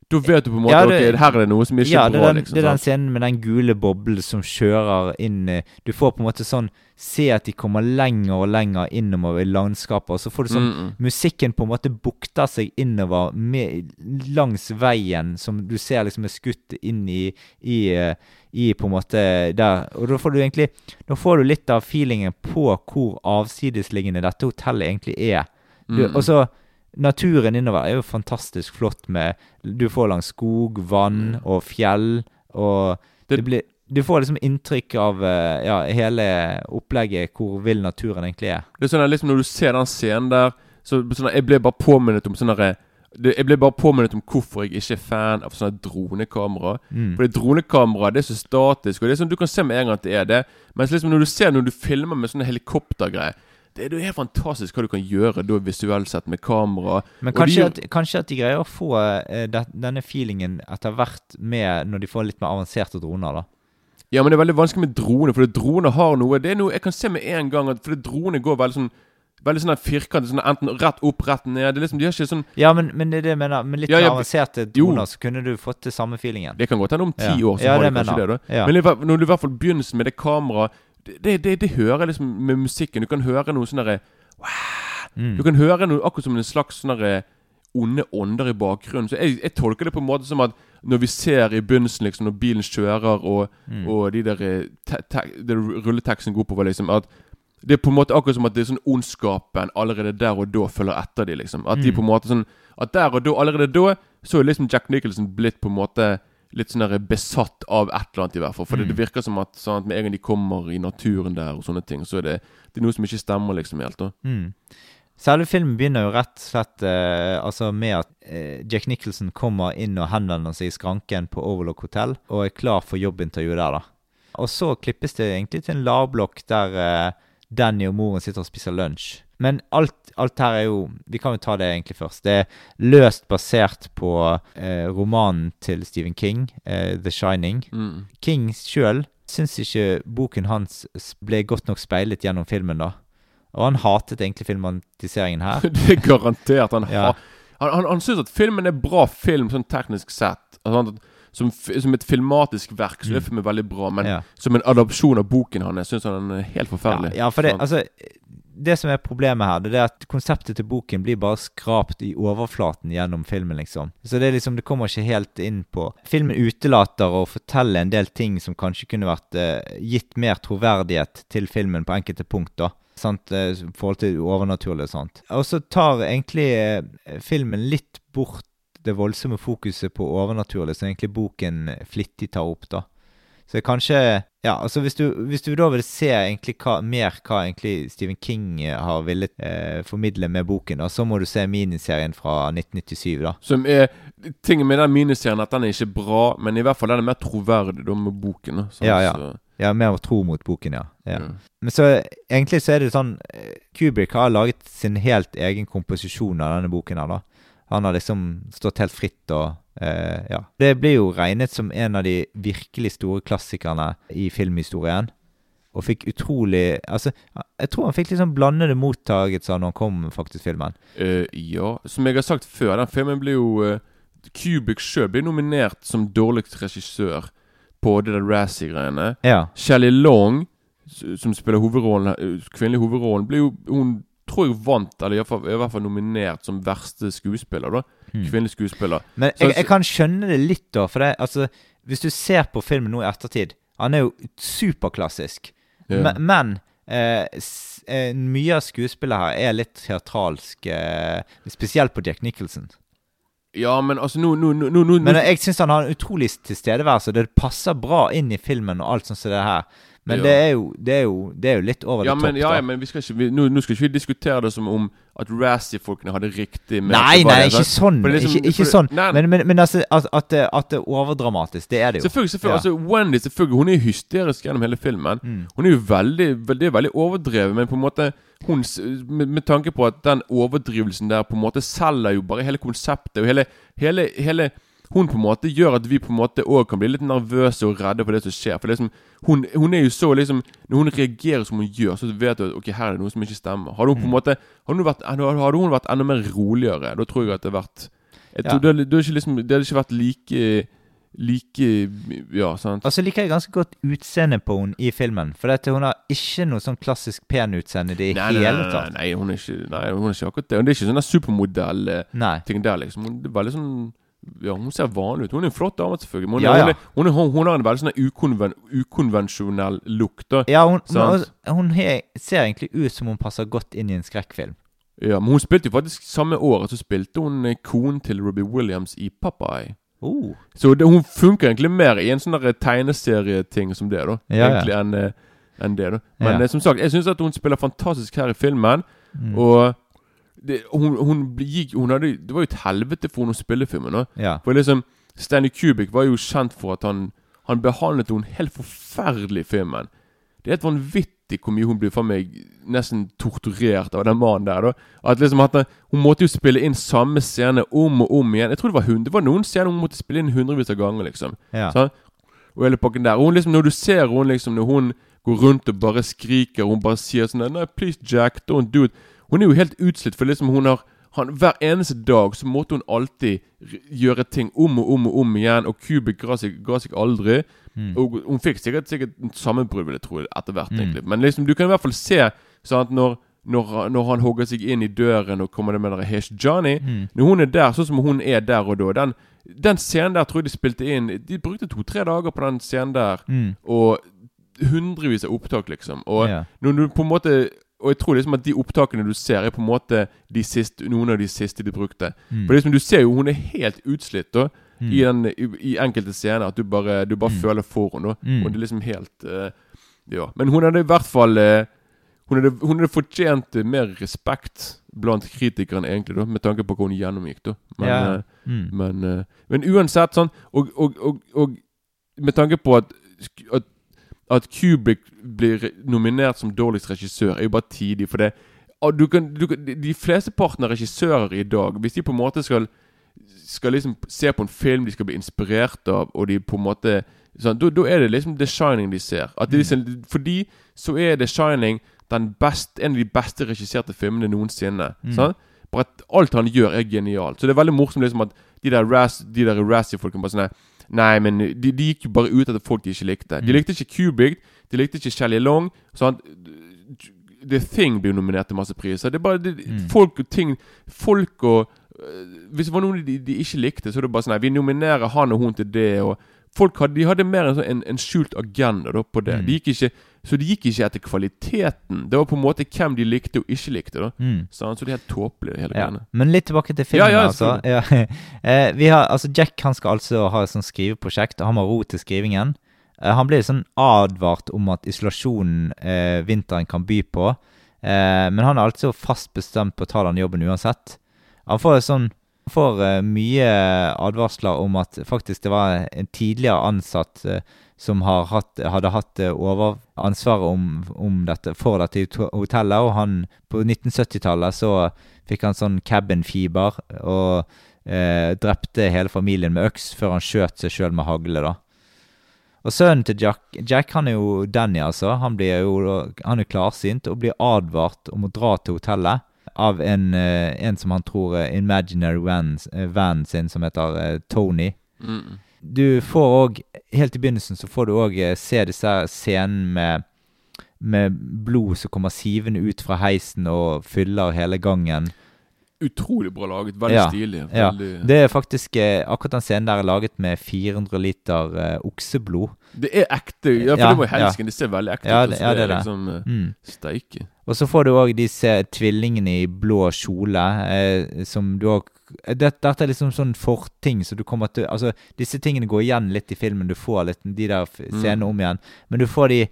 Da vet du på en måte Ja, det- Ok, her er det noe som ikke ja, er bra. den, liksom det er den scenen med den gule boblen som kjører inn eh, Du får på en måte sånn Se at de kommer lenger og lenger innover i landskapet, og så får du sånn Mm, mm. Musikken på en måte bukter seg innover med, langs veien, som du ser liksom er skutt inn i, i, eh, i på en måte der. Og da får du egentlig Da får du litt av feelingen på hvor avsidesliggende dette hotellet egentlig er. Du, Mm. Og så Naturen innover er jo fantastisk flott med Du får langs skog, vann og fjell, og det, blir Du får liksom inntrykk av eh, ja, hele opplegget, hvor vill naturen egentlig er. Det er sånn at liksom Når du ser den scenen der, så sånn jeg ble bare påminnet om sånn Jeg ble bare påminnet om hvorfor jeg ikke er fan av sånne dronekamera. Mm. For dronekamera det er så statisk, og det er sånn du kan se med en gang at det er det. Mens liksom når du ser når du filmer med sånne helikoptergreier det er jo helt fantastisk hva du kan gjøre da visuelt sett med kamera. Men Og de kanskje, at, kanskje at de greier å få uh, det, denne feelingen etter hvert med når de får litt mer avanserte droner, da. Ja, men det er veldig vanskelig med droner, for droner har noe Det er noe jeg kan se med en gang at For droner går veldig sånn Veldig sånn firkantet, sånn enten rett opp, rett ned. Det er liksom, De har ikke sånn Ja, men, men det er det jeg mener. Med litt Ja, ja, avanserte jo. droner så kunne du fått det samme feelingen. Det kan godt hende om ti Ja. år så Ja, har du det kanskje mener det. da. Men når du i hvert fall begynner med det kameraet det, det, det, hører liksom med musikken. Du kan høre noe sånn derre Mm. Du kan høre noe akkurat som en slags sånn derre onde ånder i bakgrunnen. Så jeg, jeg tolker det på en måte som at når vi ser i begynnelsen, liksom, når bilen kjører, og, Mm. og de der eh, te, rulleteksten går oppover, liksom At det er på en måte akkurat som at det er sånn ondskapen allerede der og da følger etter de, liksom. At de Mm. på en måte sånn At der og da, allerede da, så er liksom Jack Nicholson blitt på en måte litt sånn besatt av et eller annet, i hvert fall. For Mm. det virker som at sånn, at med en gang de kommer i naturen der, og sånne ting, så er det, det er noe som ikke stemmer liksom helt. da Mm. Selve filmen begynner jo rett og slett eh, altså med at eh, Jack Nicholson kommer inn og henvender seg i skranken på Overlock hotell og er klar for jobbintervju der, da. Og så klippes det egentlig til en lavblokk der eh, Danny og moren sitter og spiser lunsj. Men alt, alt her er jo Vi kan jo ta det egentlig først. Det er løst basert på eh, romanen til Stephen King, eh, 'The Shining'. Mm. King sjøl syns ikke boken hans ble godt nok speilet gjennom filmen, da. Og han hatet egentlig filmatiseringen her. det er garantert. Han, Ja. han, han, han syns at filmen er bra film, sånn teknisk sett. Altså, som, som et filmatisk verk så er Mm. filmen veldig bra. Men Ja. som en adopsjon av boken hans syns han er helt forferdelig. ja, for det Sant? Altså, det som er problemet her, det er at konseptet til boken blir bare skrapt i overflaten gjennom filmen, liksom. Så det er liksom, det kommer ikke helt inn på Filmen utelater å fortelle en del ting som kanskje kunne vært eh, gitt mer troverdighet til filmen på enkelte punkt, da. Sant, eh, i forhold til overnaturlig og sånt. Og så tar egentlig eh, filmen litt bort det voldsomme fokuset på overnaturlig, som egentlig boken flittig tar opp, da. Så kanskje Ja, altså hvis du, hvis du da vil se egentlig hva, mer hva egentlig Stephen King eh, har villet eh, formidle med boken, da, så må du se miniserien fra 1997, da. Som er Tingen med den miniserien at den er ikke bra, men i hvert fall den er mer troverdig da med boken. da. Ja, ja. Så, Ja, mer tro mot boken, ja. ja. Mm. Men så egentlig så er det sånn eh, Kubrick har laget sin helt egen komposisjon av denne boken her, da. Han har liksom stått helt fritt og eh, Ja. Det blir jo regnet som en av de virkelig store klassikerne i filmhistorien. Og fikk utrolig Altså, jeg tror han fikk litt sånn blandede mottagelser når han kom, faktisk, filmen. Uh, ja, som jeg har sagt før, den filmen ble jo uh, Kubik sjøl ble nominert som dårligst regissør på det der Razzie-greiene. Ja. Shelley Long, som spiller hovedrollen, eh, kvinnelig hovedrollen, ble jo Hun tror jeg vant, eller i hvert fall, i hvert fall nominert som verste skuespiller. da. Kvinnelig skuespiller. Men jeg, jeg kan skjønne det litt, da. For det, altså, hvis du ser på filmen nå i ettertid Han er jo superklassisk. Yeah. Men, eh, s, eh, mye av skuespillet her er litt teatralsk. Eh, spesielt på Jack Nicholson. Ja, men altså nå nå, nå, nå Men jeg syns han har en utrolig tilstedeværelse. Det passer bra inn i filmen og alt sånt som det her. Men det, er jo, det, er jo, det er jo litt over ja, det topp, ja, ja, men vi skal ikke, vi, nå, nå skal ikke vi diskutere det som om at Razzie-folkene hadde riktig med Nei, nei, ikke sånn. Liksom- ikke, ikke sånn. nei. Men, men, men altså, at, at, det, er overdramatisk, det er det jo. Selvfølgelig, selvfølgelig. Ja. Altså, Wendy selvfølgelig, hun er hysterisk gjennom hele filmen. Mm. Hun er jo veldig, veldig, veldig overdrevet, men på en måte hun, med, med tanke på at den overdrivelsen der på en måte selger jo bare hele konseptet. Og hele, hele, hele Hun på en måte gjør at vi på en måte òg kan bli litt nervøse og redde for det som skjer. For liksom, hun, hun er jo så liksom Når hun reagerer som hun gjør, så vet du at ok, her er det noe som ikke stemmer. Hadde hun på en Mm. måte Hadde hun vært, hadde hun vært enda mer roligere, da tror jeg at det hadde vært jeg Ja. det, det, ikke liksom, det hadde ikke vært like Like Ja, sant? Og så liker jeg ganske godt utseendet på henne i filmen. For dette, hun har ikke noe sånn klassisk pen utseende i det Nei, nei, hele nei, nei, tatt. nei, hun er ikke Nei, hun er ikke akkurat det. Det er ikke sånn supermodell-ting der, liksom. Det er veldig sånn Ja, hun ser vanlig ut. Hun er en flott dame, selvfølgelig. Hun, Ja, ja. hun, hun, hun, har en veldig sånn ukonven, ukonvensjonell lukt. Ja, hun, hun, he, ser egentlig ut som hun passer godt inn i en skrekkfilm. Ja, Men hun spilte jo faktisk samme året så spilte hun eh, konen til Robbie Williams i Popeye. Oh. Så det, hun funker egentlig mer i en sånn der tegneserieting som det, da. Ja. Egentlig enn en det, da. Men eh, som sagt, jeg syns at hun spiller fantastisk her i filmen. Mm. Og det, hun, hun gikk hun hadde, Det var jo et helvete for henne å spille filmen. Ja. For liksom Stanley Kubrick var jo kjent for at han Han behandlet henne helt forferdelig i filmen. Det er helt vanvittig hvor mye hun blir for meg nesten torturert av den mannen der. da At liksom at Hun måtte jo spille inn samme scene om og om igjen. Jeg tror det var hun Det var noen scener hun måtte spille inn hundrevis av ganger. liksom ja. Så, Og hele pakken der. Og hun liksom, når du ser hun liksom Når hun går rundt og bare skriker, hun bare sier sånn Nei, please, Jack, don't do it. Hun er jo helt utslitt, for liksom hun har han, Hver eneste dag så måtte hun alltid gjøre ting om og om og om igjen, og Kubik ga seg, aldri. Mm. Og hun fikk sikkert, sikkert sammenbrudd, vil jeg tro, etter hvert. Mm. egentlig Men liksom, du kan i hvert fall se sånn at når, når, når han hogger seg inn i døren og kommer det med der Hesh Johnny Mm. Når hun er der, sånn som hun er der og da Den, den scenen der tror jeg de spilte inn De brukte to-tre dager på den scenen der, Mm. og hundrevis av opptak, liksom. Og yeah. når du på en måte Og jeg tror liksom at de opptakene du ser, er på en måte de siste, noen av de siste de brukte. Mm. For liksom du ser jo hun er helt utslitt da Mm. i, den, i, i enkelte scener. At du bare, du bare Mm. føler for henne. Mm. Og det er liksom helt uh, Ja. Men hun hadde i hvert fall uh, hun, hadde, hun hadde fortjent mer respekt blant kritikerne, egentlig, da med tanke på hva hun gjennomgikk. da Men, yeah. uh, Mm. men, eh, men uansett, sånn og, og, og, og med tanke på at, at At Kubrick blir nominert som dårligst regissør, er jo bare tidlig. For det du kan, du kan, De fleste parten av regissører i dag, hvis de på en måte skal Skal liksom se på en film de skal bli inspirert av, og de på en måte sånn, Da er det liksom The Shining de ser. Liksom, fordi så er The Shining den best, en av de beste regisserte filmene noensinne. Mm. Sant? Bare at alt han gjør, er genialt. Så det er veldig morsomt liksom at de der Raz, de Razzie-folkene bare sånn Nei, men de, de gikk jo bare ut etter folk de ikke likte. De Mm. likte ikke Kubik, de likte ikke Shelley Long. Sant? The Thing blir nominert til masse priser. Det er bare det, Mm. folk og ting Folk og Hvis det var noen de, de ikke likte, så er det bare sånn Nei, vi nominerer han og hun til det, og Folk hadde, de hadde mer en, sånn- en, en skjult agenda da på det. Mm. De gikk ikke, så de gikk ikke etter kvaliteten. Det var på en måte hvem de likte og ikke likte. da Mm. Sant? Så det er helt tåpelig, hele Ja. greiene. Men litt tilbake til filmen. Ja, ja, altså. Ja. Eh, vi har, altså Jack han skal altså ha et sånt skriveprosjekt. Han har ro til skrivingen. Eh, han blir sånn advart om at isolasjonen eh, vinteren kan by på. Eh, men han er altså fast bestemt på å ta den jobben uansett. Han får sånn han får uh, mye advarsler om at faktisk det var en tidligere ansatt uh, som hatt, hadde hatt eh, overansvaret om, om dette, for dette hotellet. Og han på 1970-tallet så fikk han sånn cabin-fiber og drepte hele familien med øks før han skjøt seg sjøl med hagle. da. Og sønnen til Jack, Jack han er jo Danny, altså. Han blir jo han er klarsynt og blir advart om å dra til hotellet av en, eh, en som han tror er imaginary van, eh, sin, som heter eh, Tony. Mm. Du får òg Helt i begynnelsen så får du òg se disse scenene med med blod som kommer sivende ut fra heisen og fyller hele gangen. Utrolig bra laget. Veldig Ja, stilig. Ja, Det er faktisk eh, Akkurat den scenen der er laget med 400 liter eh, okseblod. det er ekte. Ja, for Ja, det var ja. helsken. Det ser veldig ekte Ja, ut. det- ja, det er er det. liksom eh, Mm. Steike. Og så får du òg disse tvillingene i blå kjole, eh, som du òg det, Dette er liksom sånn forting, så du kommer til Altså, disse tingene går igjen litt i filmen. Du får litt de der scenene Mm. scenene om igjen. Men du får de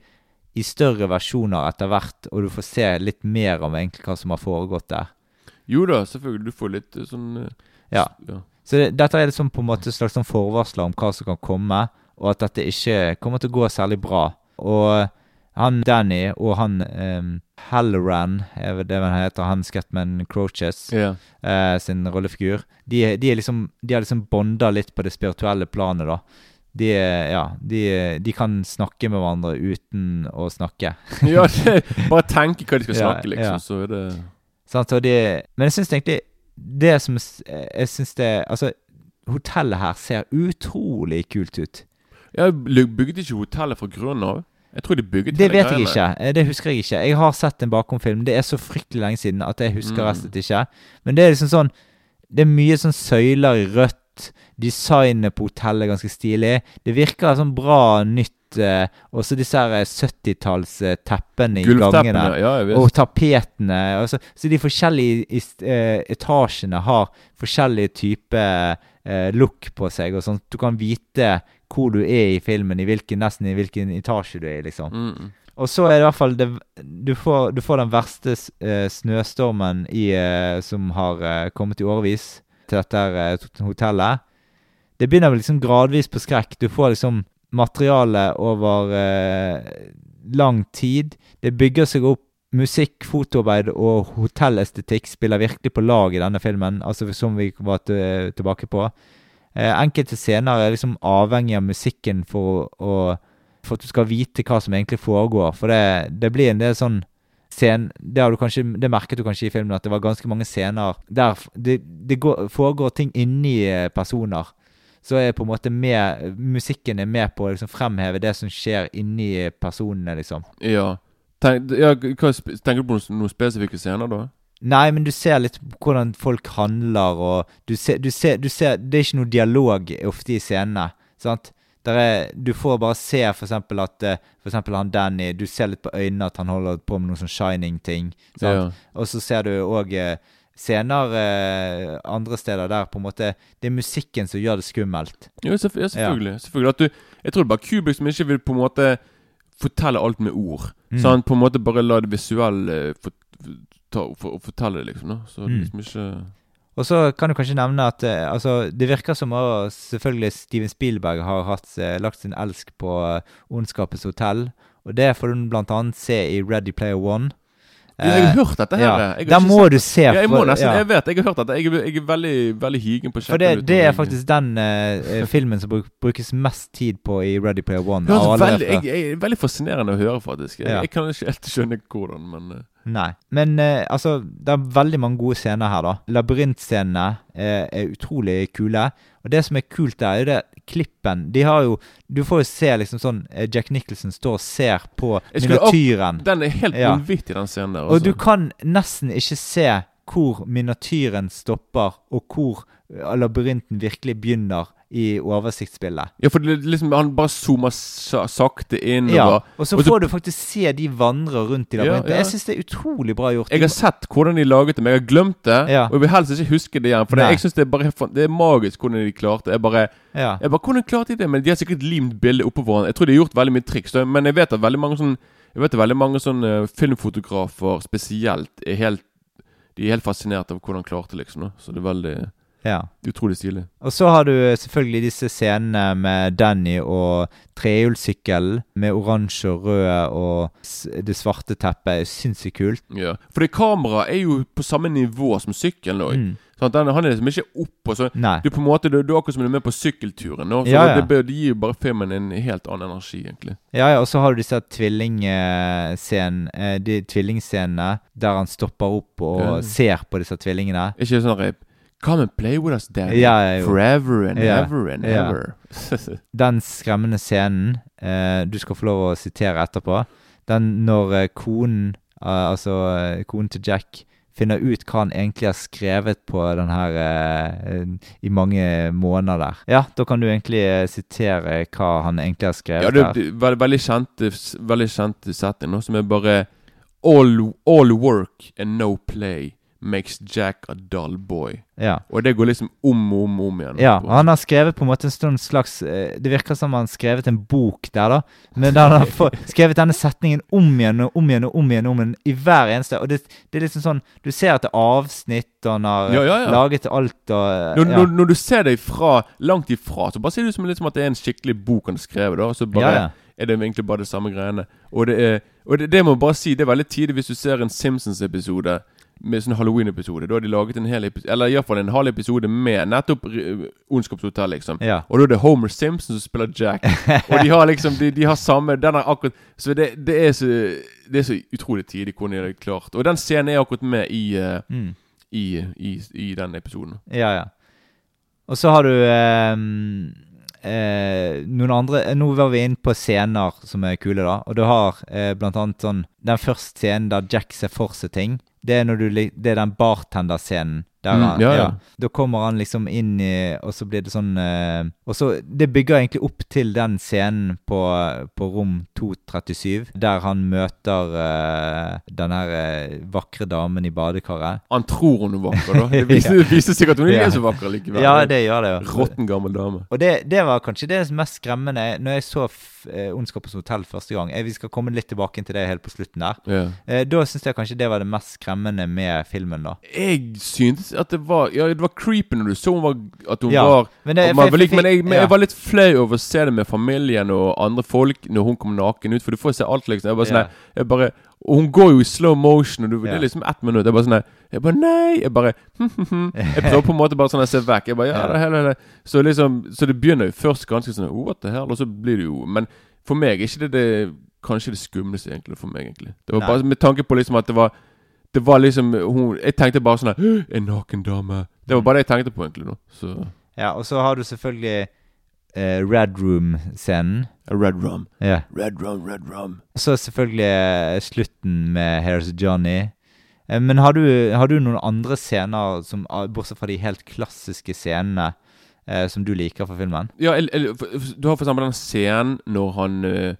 i større versjoner etter hvert, og du får se litt mer om egentlig hva som har foregått der. Jo da, selvfølgelig. Du får litt eh, sånn eh, Ja. ja. Så det, dette er liksom på en måte slags sånn forvarsler om hva som kan komme, og at dette ikke kommer til å gå særlig bra. Og han Danny og han um, Halloran, er det han heter, han Scatman Croaches, yeah. uh, sin rollefigur, de, de, er liksom, de har liksom bonda litt på det spirituelle planet, da. De, er- ja, de, de kan snakke med hverandre uten å snakke. ja, det, bare tenke hva de skal snakke, liksom, ja. så er det Sant? Og de, men jeg syns egentlig det som Jeg syns det Altså, hotellet her ser utrolig kult ut. Ja, Bygde ikke hotellet fra grunnen av? Jeg tror de bygget Det hele vet jeg ikke. Eh, Det husker jeg ikke. Jeg har sett en bakomfilm. Det er så fryktelig lenge siden at jeg husker Mm. rett ikke. Men det er liksom sånn Det er mye sånn søyler i rødt. Designet på hotellet er ganske stilig. Det virker sånn bra nytt. Eh, også disse her 70-tallsteppene i gangene. Ja. Og tapetene. Altså, så de forskjellige eh, etasjene har forskjellige typer eh, look på seg. og sånn. Du kan vite hvor du er i filmen, i hvilken, nesten i hvilken etasje du er i. liksom. Mm. Og så er det i hvert fall det, du, får, du får den verste eh, snøstormen i, eh, som har eh, kommet i årevis til dette eh, hotellet. Det begynner vel liksom gradvis på skrekk. Du får liksom materiale over eh, lang tid. Det bygger seg opp. Musikk, fotoarbeid og hotellestetikk spiller virkelig på lag i denne filmen, altså som vi var tilbake på. Eh, enkelte scener er liksom avhengig av musikken for å for at du skal vite hva som egentlig foregår. For det, det blir en del sånn scen, det, kanskje, det merket du kanskje i filmen, at det var ganske mange scener der det, det går, foregår ting inni eh, personer. Så er på en måte med, musikken er med på å liksom fremheve det som skjer inni personene, liksom. Ja. Tenk, ja hva, tenker du på noen, spesifikke scener, da? Nei, men du ser litt hvordan folk handler, og du ser, du ser, du ser Det er ikke noe dialog ofte i scenene. sant? Der er, du får bare se for eksempel at eh, For eksempel han Danny Du ser litt på øynene at han holder på med noen sånn shining-ting. sant? Ja. Og så ser du òg scener eh, andre steder der på en måte Det er musikken som gjør det skummelt. Jo, selvf ja, selvfølgelig. selvfølgelig. Du, jeg tror det bare Kubik som ikke vil på en måte fortelle alt med ord. Mm. Så han på en måte bare lar det visuelle for, for, for, fortelle det, liksom. Da. Så Mm. liksom ikke Og så kan du kanskje nevne at eh, altså, det virker som at selvfølgelig Steven Spielberg har hatt, eh, lagt sin elsk på eh, Ondskapens hotell. Og det får du annet se i Ready Player One. Ja, Jeg har Eh, hørt dette her. ja, ikke må du se. Ja, jeg må nesten, ja. jeg vet, jeg har hørt dette. Jeg er, jeg er veldig veldig hygen på For det, det er faktisk den eh, filmen som bruk, brukes mest tid på i Ready Player One. Er alle veldig, jeg, jeg, veldig fascinerende å høre, faktisk. Jeg, Ja. jeg kan ikke helt skjønne hvordan, men uh. Nei. Men eh, altså, det er veldig mange gode scener her, da. Labyrintscenene er utrolig kule. Og det som er kult der, er jo det klippen De har jo Du får jo se liksom sånn eh, Jack Nicholson står og ser på miniatyren. Den er helt Ja. vanvittig, den scenen der. Også. Og du altså. kan nesten ikke se hvor miniatyren stopper, og hvor eh, labyrinten virkelig begynner i oversiktsbildet. Ja, for det, liksom, han bare zoomer sakte inn. Ja, og så Og så- får du faktisk se de vandre rundt i Ja, labyrinten. ja. Jeg syns det er utrolig bra gjort. Jeg har sett hvordan de laget det, men jeg har glemt det. Ja. Og jeg vil helst ikke huske det igjen. For det, Nei. jeg synes det er bare Det er magisk hvordan de klarte det. Jeg bare, ja. jeg bare Hvordan klarte de det? Men De har sikkert limt bildet oppå hverandre. Jeg tror de har gjort veldig mye triks. Men jeg vet at veldig mange sånn Jeg vet at veldig mange sånne filmfotografer spesielt er helt De er helt fascinert av hvordan han klarte liksom. da. Så det er veldig ja. utrolig stilig. Og så har du selvfølgelig disse scenene med Danny og trehjulssykkelen med oransje og rød og det svarte teppet. er Sinnssykt kult. Ja. Fordi kameraet er jo på samme nivå som sykkelen òg. Mm. Sånn, han er liksom ikke oppå. Så du på en måte, du, du er akkurat som du er med på sykkelturen. nå, Så Ja, ja. Det, det gir jo bare filmen en helt annen energi, egentlig. Ja, ja, og så har du disse tvillingscenen, eh, de tvillingscenene der han stopper opp og Ja. ser på disse tvillingene. Ikke sånn rep Come and play with us, Danny. Ja, ja. Forever and Ja, ever and ever. Den skremmende scenen, eh, du skal få lov å sitere etterpå, den når eh, konen, eh, altså eh, konen til Jack, finner ut hva han egentlig har skrevet på den her eh, i mange måneder. Ja, da kan du egentlig eh, sitere hva han egentlig har skrevet ja, det der. er veldig kjent Veldig kjent setting nå, som er bare all, all work and no play makes Jack a dull boy. Ja. Og det går liksom om og om, om igjen. Ja, han har skrevet på en måte en sånn slags eh, Det virker som han har skrevet en bok der, da. Men han har skrevet denne setningen om igjen og om igjen og om igjen om igjen i hver eneste. Og det, det er liksom sånn Du ser at det er avsnitt, og han har Ja, ja, laget alt og eh, Når, når, når du ser det fra langt ifra, så bare ser det ut som, liksom at det er en skikkelig bok han har skrevet. da Så bare er det egentlig bare det samme greiene. Og det er Og det, det må jeg bare si, det er veldig tidlig hvis du ser en Simpsons-episode med sånn Halloween-episode. Da har de laget en hel episode Eller iallfall en halv episode med nettopp uh, Ondskapshotell, liksom. Ja. Og da er det Homer Simpson som spiller Jack. og de har liksom De, de har samme Den er akkurat Så det, det er så Det er så utrolig tidlig hvordan de har klart Og den scenen er akkurat med i, uh, Mm. i, i, i den episoden. Ja, ja. Og så har du um eh, noen andre eh, Nå var vi inne på scener som er kule, da. Og du har eh, blant annet sånn Den første scenen der Jack ser for seg ting. Det er, du, det er den bartenderscenen. Der Mm, ja, ja. Da kommer han liksom inn i Og så blir det sånn eh, Og så Det bygger egentlig opp til den scenen på, på rom 237, der han møter eh, den her eh, vakre damen i badekaret. Han tror hun er vakker, da. Det viser, det viser seg at hun ikke er så vakker likevel. Ja, det gjør det jo. Råtten gammel dame. Og det, det var kanskje det mest skremmende Når jeg så eh, Ondskapens hotell første gang. Vi skal komme litt tilbake til det helt på slutten der. Ja. Eh, da syns jeg kanskje det var det mest skremmende med filmen, da. Jeg syntes at det var Ja, det var creepy når du så hun var, at hun Ja, var men det- man for- Men, jeg, men ja. jeg var litt flau over å se det med familien og andre folk når hun kom naken ut, for du får se alt, liksom. Jeg bare sånn Ja. jeg bare Og hun går jo i slow motion, og du, det er liksom ett minutt. Jeg bare sånn Jeg bare Nei! Jeg bare Jeg prøver på en måte bare sånn å se vekk. Jeg bare Ja, det hele, det. Så liksom Så det begynner jo først ganske sånn oh, What the hell? Og så blir det jo Men for meg er ikke det det Kanskje det skumleste, egentlig, for meg, egentlig. Det var Nei. bare med tanke på liksom at det var det var liksom hun, Jeg tenkte bare sånn En naken dame. Det var bare det jeg tenkte på, egentlig. nå Så Ja, Og så har du selvfølgelig eh, Red Room-scenen. Red rum. Ja. Red rum, red rum. Og så selvfølgelig eh, slutten med Here's Johnny. Eh, men har du, har du noen andre scener, som, ah, bortsett fra de helt klassiske scenene, eh, som du liker fra filmen? Ja, eller, eller, du har for eksempel den scenen når han eh,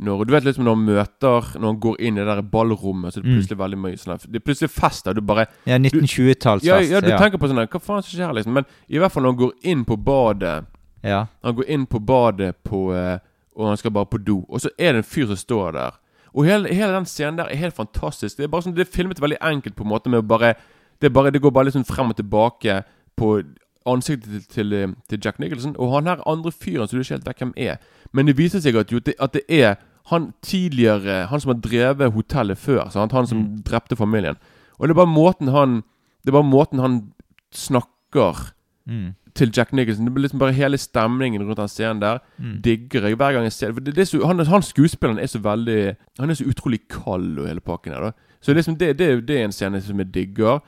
når, Du vet liksom når han møter Når han går inn i det der ballrommet, så er det Mm. plutselig veldig mye sånn Det er plutselig fest der. Du bare Ja, 1920-tallsfest. ja, ja, du tenker på sånn Hva faen som skjer liksom? Men i hvert fall når han går inn på badet ja. Han går inn på badet på eh, Og han skal bare på do. Og så er det en fyr som står der. Og hele, hele den scenen der er helt fantastisk. Det er bare sånn, det er filmet veldig enkelt på en måte med å bare Det, bare, det går bare litt sånn frem og tilbake på ansiktet til, til, eh, til Jack Nicholson. Og han her andre fyren som du ikke helt vet hvem er. Men det viser seg at, jo, det, at det er han tidligere Han som har drevet hotellet før. Sant? Han som drepte familien. Og det er bare måten han Det er bare måten han snakker Mm. til Jack Nicholson. Det blir liksom bare hele stemningen rundt den scenen der. Mm. Digger jeg hver gang jeg ser det. Det, så, han, han skuespilleren er så veldig Han er så utrolig kald og hele pakken her. da Så liksom det, det, det er en scene som jeg digger.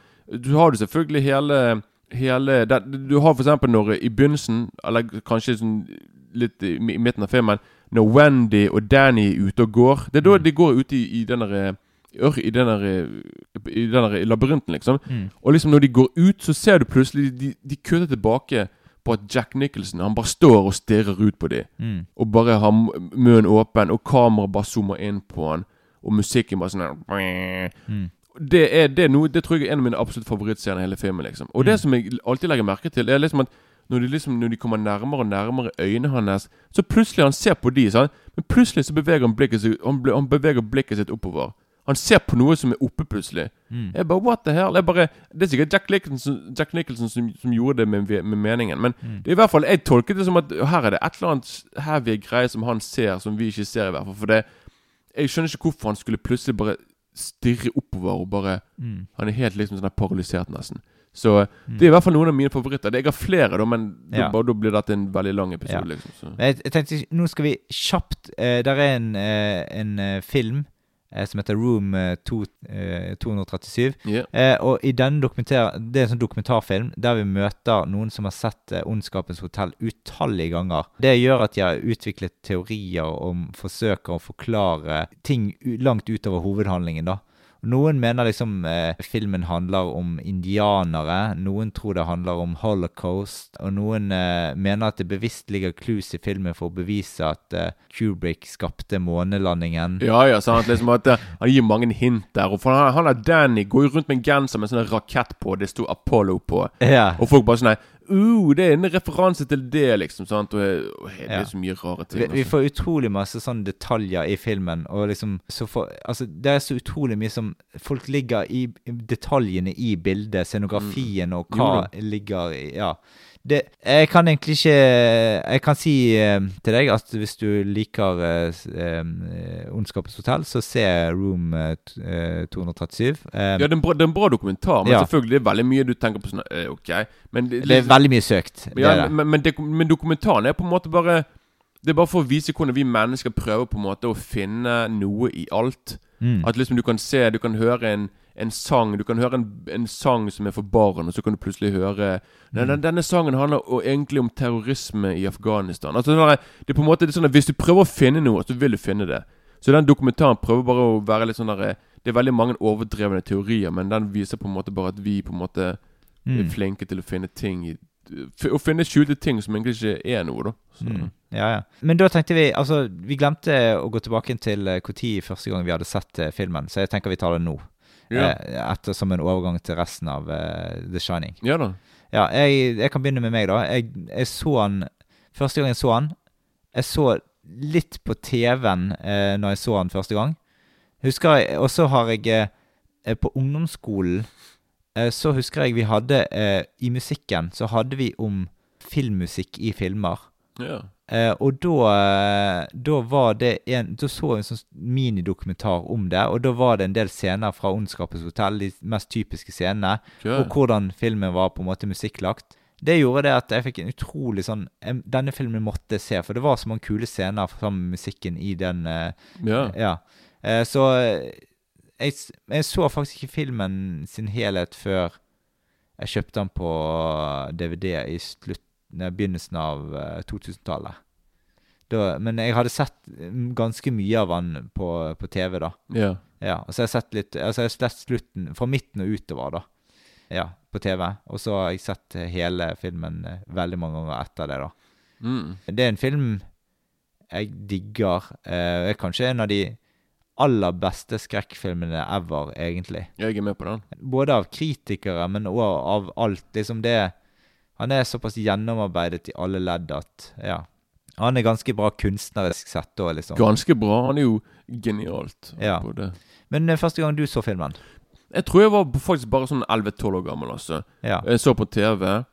Du har jo selvfølgelig hele hele det, Du har for eksempel når i begynnelsen, eller kanskje sånn litt i, i midten av filmen, når Wendy og Danny er ute og går Det er da Mm. de går ute i, i den derre i den der, i den labyrinten, liksom. Mm. Og liksom når de går ut, så ser du plutselig De, de kutter tilbake på at Jack Nicholson Han bare står og stirrer ut på dem. Mm. Og bare har munnen åpen, og kameraet bare zoomer inn på han. Og musikken bare sånn Mm. det, er, det, er noe, det tror jeg er en av mine absolutt favorittscener i hele filmen. liksom Og Mm. det som jeg alltid legger merke til, er liksom at når de, liksom, når de kommer nærmere og nærmere øynene hans, så plutselig han ser på de, sant? men plutselig så beveger han blikket seg Han, han beveger blikket sitt oppover. Han ser på noe som er oppe plutselig. Mm. Jeg bare, what the hell? Jeg bare, det er sikkert Jack Nicholson, Jack Nicholson som, som gjorde det med, med meningen. Men Mm. det er i hvert fall, jeg tolket det som at her er det et eller annet heavy greie som han ser, som vi ikke ser. i hvert fall For det, Jeg skjønner ikke hvorfor han skulle plutselig bare stirre oppover og bare Mm. Han er helt liksom sånn paralysert, nesten. Så Mm. det er i hvert fall noen av mine favoritter. Jeg har flere, da, men Ja. da blir dette en veldig lang episode. Ja. liksom så. Jeg, jeg tenkte, nå skal vi kjapt uh, Der er en, uh, en uh, film som heter Room eh, to, eh, 237. Yeah. Eh, og i denne dokumentar, Det er en sånn dokumentarfilm der vi møter noen som har sett Ondskapens hotell utallige ganger. Det gjør at de har utviklet teorier om forsøker å forklare ting langt utover hovedhandlingen. da. Noen mener liksom eh, filmen handler om indianere, noen tror det handler om holocaust, og noen eh, mener at det bevisst ligger clues i filmen for å bevise at eh, Kubrick skapte månelandingen. Ja, ja, sant. Liksom at eh, Han gir mange hint der. Og for han, han er Danny går jo rundt med en genser med en sånn rakett på, det sto Apollo på. Ja. Og folk bare sånn uh, Det er en referanse til det, liksom. sant? Og, og det Ja. er så mye rare ting. Vi, vi altså. får utrolig masse sånne detaljer i filmen. Og liksom så for, Altså, det er så utrolig mye som Folk ligger i i detaljene i bildet, scenografien og hva Jo ligger i Ja. Det, jeg kan egentlig ikke Jeg kan si eh, til deg at hvis du liker eh, eh, Ondskapens hotell, så se Room eh, eh, 237. Eh, Ja, det er, en bra, det er en bra dokumentar, men Ja. selvfølgelig det er veldig mye du tenker på sånn eh, Ok, men det, det er veldig mye søkt. Ja, det. Men, men, men dokumentaren er på en måte bare Det er bare for å vise hvordan vi mennesker prøver på en måte å finne noe i alt. Mm. At liksom du kan se, du kan høre en, en sang Du kan høre en, en sang som er for barn, og så kan du plutselig høre Nei, Mm. den, Denne sangen handler egentlig om terrorisme i Afghanistan. Altså Det er på en måte det er sånn at Hvis du prøver å finne noe, så vil du finne det. Så den dokumentaren prøver bare å være litt sånn der Det er veldig mange overdrevne teorier, men den viser på en måte bare at vi på en måte er Mm. flinke til å finne ting i Å finne skjulte ting som egentlig ikke er noe, da. Så. Mm. Ja, ja. Men da tenkte vi Altså, vi glemte å gå tilbake til når første gang vi hadde sett eh, filmen, så jeg tenker vi tar det nå. Ja. Eh, etter som en overgang til resten av uh, The Shining. ja da. Ja, jeg, jeg kan begynne med meg, da. Jeg, jeg så han Første gang jeg så han Jeg så litt på TV-en eh, når jeg så han første gang. Husker jeg Og så har jeg eh, eh, På ungdomsskolen eh, så husker jeg vi hadde I musikken så hadde vi om filmmusikk i filmer. Ja. Eh, og da, eh, da var det en Da så jeg en sånn minidokumentar om det, og da var det en del scener fra Ondskapens hotell, de mest typiske scenene, Ja. og hvordan filmen var på en måte musikklagt. Det gjorde det at jeg fikk en utrolig sånn en, Denne filmen måtte jeg se, for det var så mange kule scener sammen med musikken i den. eh, yeah. ja. Eh, så jeg, jeg så faktisk ikke filmen sin helhet før jeg kjøpte den på DVD i slutt, begynnelsen av eh, 2000-tallet. Men jeg hadde sett mm, ganske mye av han på, på TV, da. ja. Ja, og så har jeg sett litt Altså jeg har sett slutten fra midten og utover, da. Ja, på TV. Og så har jeg sett hele filmen eh, veldig mange ganger etter det, da. Mm. Det er en film jeg digger. Eh, er kanskje en av de aller beste skrekkfilmene ever, egentlig. Jeg er med på den. Både av kritikere, men òg av alt. Liksom det Han er såpass gjennomarbeidet i alle ledd at Ja. Han er ganske bra kunstnerisk sett òg, liksom. Ganske bra. Han er jo genialt Ja. på det. Men eh, første gang du så filmen? Jeg tror jeg var faktisk bare sånn 11-12 år gammel. altså Ja. Jeg så på TV,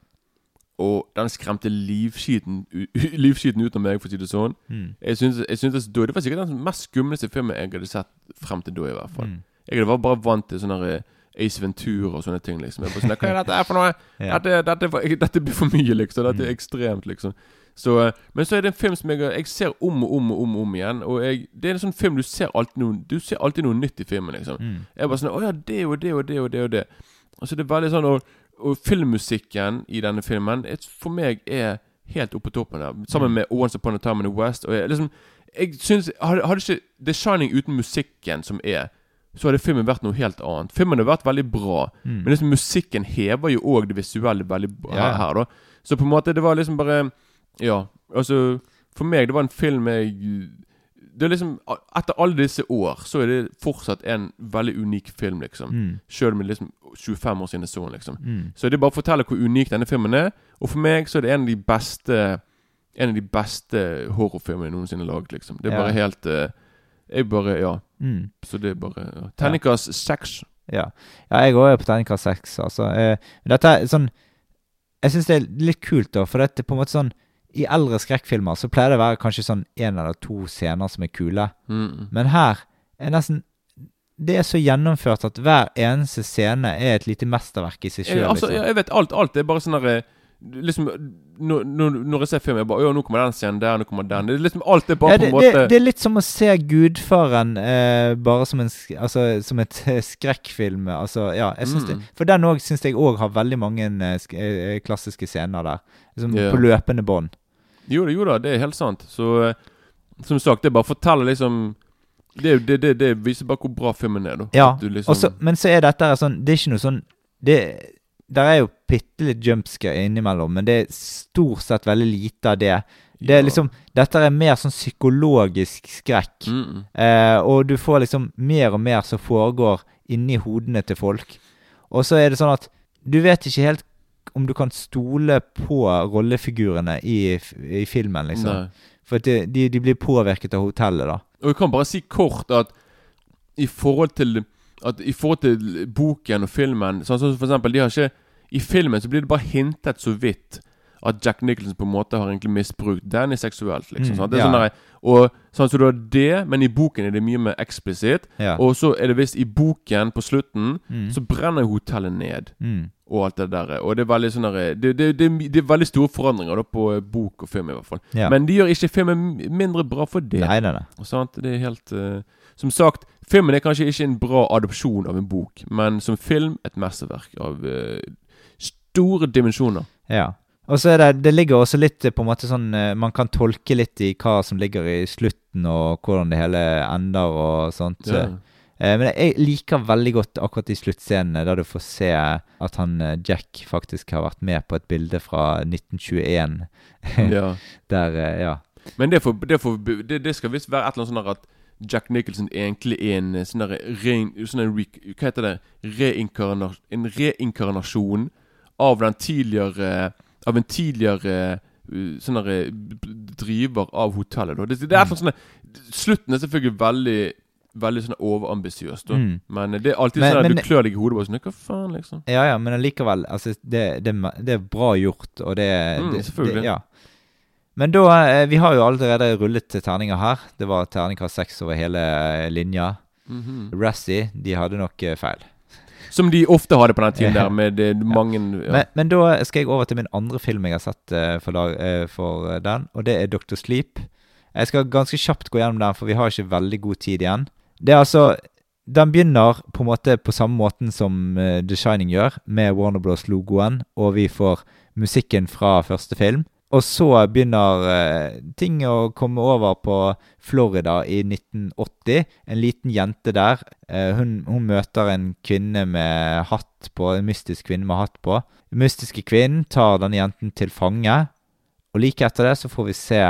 og den skremte livskiten, livskiten ut av meg, for å si det sånn. Mm. Jeg syntes, jeg synes Det var sikkert den mest skumleste filmen jeg hadde sett frem til da, i hvert fall. Mm. Jeg var bare vant til sånne der, eh, Ace Ventura og sånne ting. liksom Jeg bare sånn, Hva er dette her for noe? Ja. Dette, dette, dette blir for mye, liksom. Dette Mm. er ekstremt, liksom. Så, eh, men så er det en film som jeg, jeg ser om og om og om, om igjen. Og jeg, Det er en sånn film du ser alltid noe Du ser alltid noe nytt i filmen. liksom Mm. Jeg bare sånn Å ja, det og det og det og det og det. Og så er det veldig sånn Og, og filmmusikken i denne filmen for meg er helt oppe på toppen der. Sammen med Once Upon a Time in the West. Og jeg, liksom, jeg synes, hadde, hadde ikke The Shining uten musikken som er, så hadde filmen vært noe helt annet. Filmen hadde vært veldig bra, men liksom musikken hever jo òg det visuelle veldig bra Ja. her, da. Så på en måte, det var liksom bare Ja, altså For meg, det var en film jeg det er liksom, Etter alle disse år, så er det fortsatt en veldig unik film, liksom. Mm. Selv om det er liksom 25 år siden jeg så den, liksom. Mm. Så det bare forteller hvor unik denne filmen er. Og for meg så er det en av de beste En av de beste horrorfilmene jeg noensinne har laget, liksom. Det er Ja. bare helt eh, Jeg bare Ja. Mm. Så det er bare. Terningkast seks. Ja. ja, jeg òg er på terningkast seks, altså. Eh, dette er sånn Jeg syns det er litt kult, da, for dette er på en måte sånn I eldre skrekkfilmer så pleier det å være kanskje sånn én eller to scener som er kule. Mm. Men her er nesten Det er så gjennomført at hver eneste scene er et lite mesterverk i seg sjøl. Eh, altså, liksom. jeg vet alt. Alt er bare sånn derre Liksom når, når, jeg ser film, jeg bare Å, nå kommer den scenen der, nå kommer den. Det er liksom Alt er bare ja, på det, en måte det, det er litt som å se Gudfaren eh, bare som en Altså som et eh, skrekkfilm. Altså, ja, jeg synes Mm. det For den òg syns jeg òg har veldig mange eh, eh, klassiske scener der. Liksom yeah. På løpende bånd. Jo da, jo da, det er helt sant. Så eh, som sagt, det bare forteller liksom det, det, det, det viser bare hvor bra filmen er, da. Ja, liksom, Også, men så er dette sånn Det er ikke noe sånn det, Der er jo bitte litt jumpscare innimellom, men det er stort sett veldig lite av det. Det er Ja. liksom Dette er mer sånn psykologisk skrekk. mm, mm. Eh, og du får liksom mer og mer som foregår inni hodene til folk. Og så er det sånn at du vet ikke helt om du kan stole på rollefigurene i, i filmen, liksom. Nei. For de, de, de blir påvirket av hotellet, da. Og jeg kan bare si kort at i forhold til At i forhold til boken og filmen Sånn som for eksempel de har ikke I filmen så blir det bare hintet så vidt at Jack Nicholson på en måte har egentlig misbrukt Danny seksuelt. liksom Mm? Det er ja. sånn der, og sånn Så du har det, men i boken er det mye mer eksplisitt. Ja. Og så er det visst i boken, på slutten, Mm. så brenner hotellet ned. Mm. Og alt det der Og det er veldig sånn det, det, det, det er veldig store forandringer da på bok og film, i hvert fall. Ja. Men de gjør ikke filmen mindre bra for det. Nei, nei, nei. Sant? Det er helt uh, Som sagt, filmen er kanskje ikke en bra adopsjon av en bok, men som film et mesterverk av eh, store dimensjoner. Ja. Og så er det Det ligger også litt eh, på en måte sånn eh, Man kan tolke litt i hva som ligger i slutten, og hvordan det hele ender og sånt. Ja. Eh, men jeg liker veldig godt akkurat de sluttscenene der du får se at han Jack faktisk har vært med på et bilde fra 1921. ja. Der, ja. Men det, får, det, for, det, det skal visst være et eller annet sånn at Jack Nicholson egentlig er en sånn der sånn re, Hva heter det? Reinkarna, en reinkarnasjon av den tidligere Av en tidligere uh, sånn eh, driver av hotellet. Det, det er et sånn Slutten er selvfølgelig veldig Veldig sånn overambisiøs, da. Mm. Men det er alltid Men- sånn at men- du klør deg i hodet. Bare sånn, Hva faen, liksom? ja, ja, men allikevel altså, det, det, det er bra gjort, og det, Mm, selvfølgelig. Ja. Men da eh, Vi har jo allerede rullet terninger her. Det var terningkast seks over hele linja. linja. -hmm. Razzie, de hadde nok eh, feil. Som de ofte hadde på den tiden der, med ja. mange ja. Men, men da skal jeg over til min andre film jeg har sett uh, for, eh, for eh, den, og det er Dr. Sleep. Jeg skal ganske kjapt gå gjennom den, for vi har ikke veldig god tid igjen. Det er altså Den begynner på en måte på samme måten som uh, The Shining gjør, med Warner Bros.-logoen, og vi får musikken fra første film. Og så begynner eh, ting å komme over på Florida i 1980. En liten jente der. Eh, hun, hun møter en kvinne med hatt på, en mystisk kvinne med hatt på. Den mystiske kvinnen tar denne jenten til fange. Og like etter det så får vi se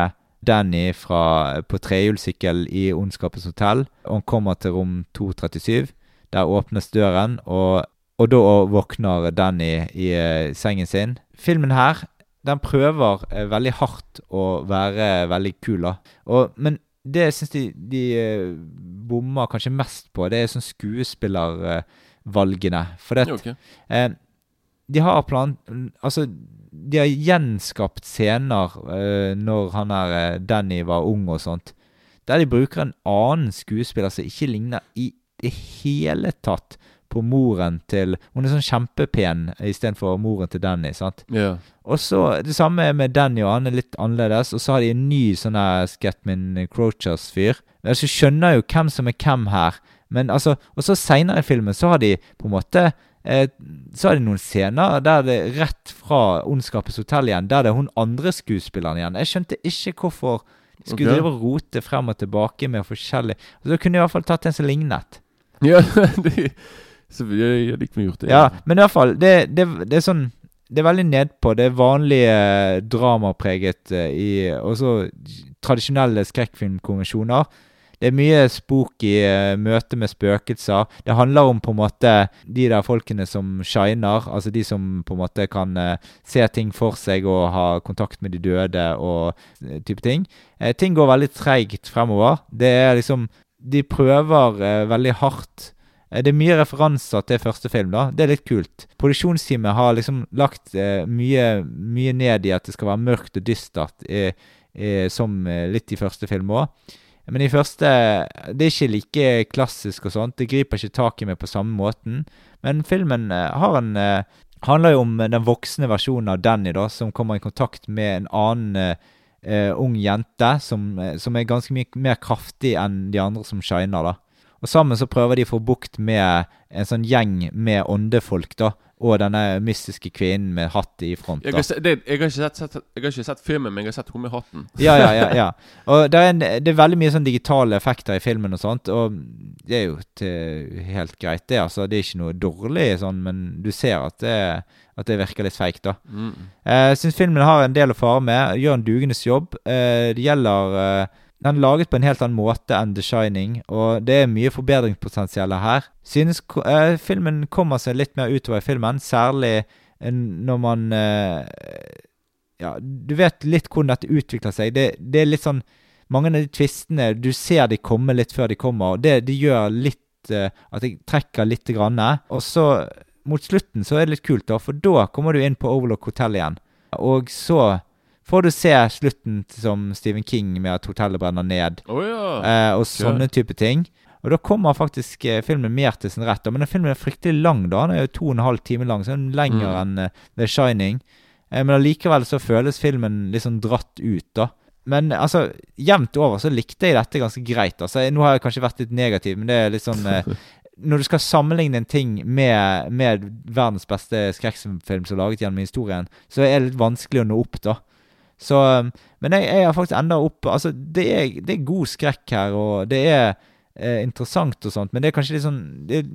Danny fra, på trehjulssykkel i Ondskapens hotell. Og han kommer til rom 237. Der åpnes døren, og, og da våkner Danny i eh, sengen sin. Filmen her den prøver eh, veldig hardt å være veldig kul, da. Men det jeg syns de, de eh, bommer kanskje mest på, det er sånn skuespillervalgene. For det, Ja, ok. eh, de har plan... Altså, de har gjenskapt scener eh, når han er eh, Danny var ung og sånt, der de bruker en annen skuespiller som ikke ligner i det hele tatt på moren til Hun er sånn kjempepen istedenfor moren til Danny. sant? Ja. Og så Det samme med Danny, og han er litt annerledes. Og så har de en ny sånn Scatman Crochers-fyr. Altså, skjønner jo hvem som er hvem her. Men altså Og så seinere i filmen så har de på en måte eh, så er det noen scener der det er rett fra Ondskapens hotell igjen, der det er hun andre skuespilleren igjen. Jeg skjønte ikke hvorfor de skulle okay. drive og rote frem og tilbake med forskjellig altså, Da kunne de i hvert fall tatt en som lignet. Ja, det, så vi jeg liker gjort det. Ja, men i hvert fall, det, det, det er sånn Det er veldig nedpå. Det er vanlige eh, dramapreget eh, i også tradisjonelle skrekkfilmkonvensjoner. Det er mye spook i møte med spøkelser. Det handler om på en måte de der folkene som shiner. Altså de som på en måte kan eh, se ting for seg og ha kontakt med de døde og eh, type ting. Eh, ting går veldig treigt fremover. Det er liksom De prøver eh, veldig hardt. Eh, Det er mye referanser til første film. da Det er litt kult. Produksjonsteamet har liksom lagt eh, mye, mye ned i at det skal være mørkt og dystert, eh, eh, som eh, litt i første film òg. Men i første Det er ikke like klassisk og sånt. Det griper ikke tak i meg på samme måten. Men filmen eh, har en handler jo om den voksne versjonen av Danny, da, som kommer i kontakt med en annen ung jente som, som er ganske mye mer kraftig enn de andre som shiner. da. Og sammen så prøver de å få bukt med en sånn gjeng med åndefolk, da. Og denne mystiske kvinnen med hatt i front. Jeg har, det, jeg, har sett, sett, jeg har ikke sett filmen, men jeg har sett hun med hatten. Ja, ja, ja. ja. Og det er, en, det er veldig mye sånn digitale effekter i filmen og sånt, og det er jo til, helt greit, det. altså. Det er ikke noe dårlig sånn, men du ser at det, at det virker litt feigt, da. Mm. Jeg syns filmen har en del å fare med, gjør en dugende jobb. Eh, det gjelder eh, Den er laget på en helt annen måte enn The Shining, og det er mye forbedringspotensial her. Synes eh, filmen kommer seg litt mer utover i filmen, særlig eh, når man eh, Ja, du vet litt hvordan dette utvikler seg. Det, det er litt sånn Mange av de tvistene Du ser de komme litt før de kommer, og det, det gjør litt eh, at jeg trekker litt. Grann. Og så, mot slutten, så er det litt kult, da, for da kommer du inn på Overlock Hotel igjen. Og så får du se slutten som Stephen King med at hotellet brenner ned, oh, ja. eh, og sånne type ting. Og da kommer faktisk eh, filmen mer til sin rett. Men den filmen er fryktelig lang, da. Den er jo to og en halv time lang, så den er lenger Mm. enn eh, The Shining. Eh, men allikevel så føles filmen litt sånn dratt ut, da. Men altså, jevnt over så likte jeg dette ganske greit. Altså, Nå har jeg kanskje vært litt negativ, men det er litt sånn Når du skal sammenligne en ting med, med verdens beste skrekkfilm som er laget gjennom historien, så er det litt vanskelig å nå opp, da. Så um, Men jeg, jeg har faktisk enda opp Altså, det er, det er god skrekk her, og det er eh, interessant og sånt, men det er kanskje litt sånn Det er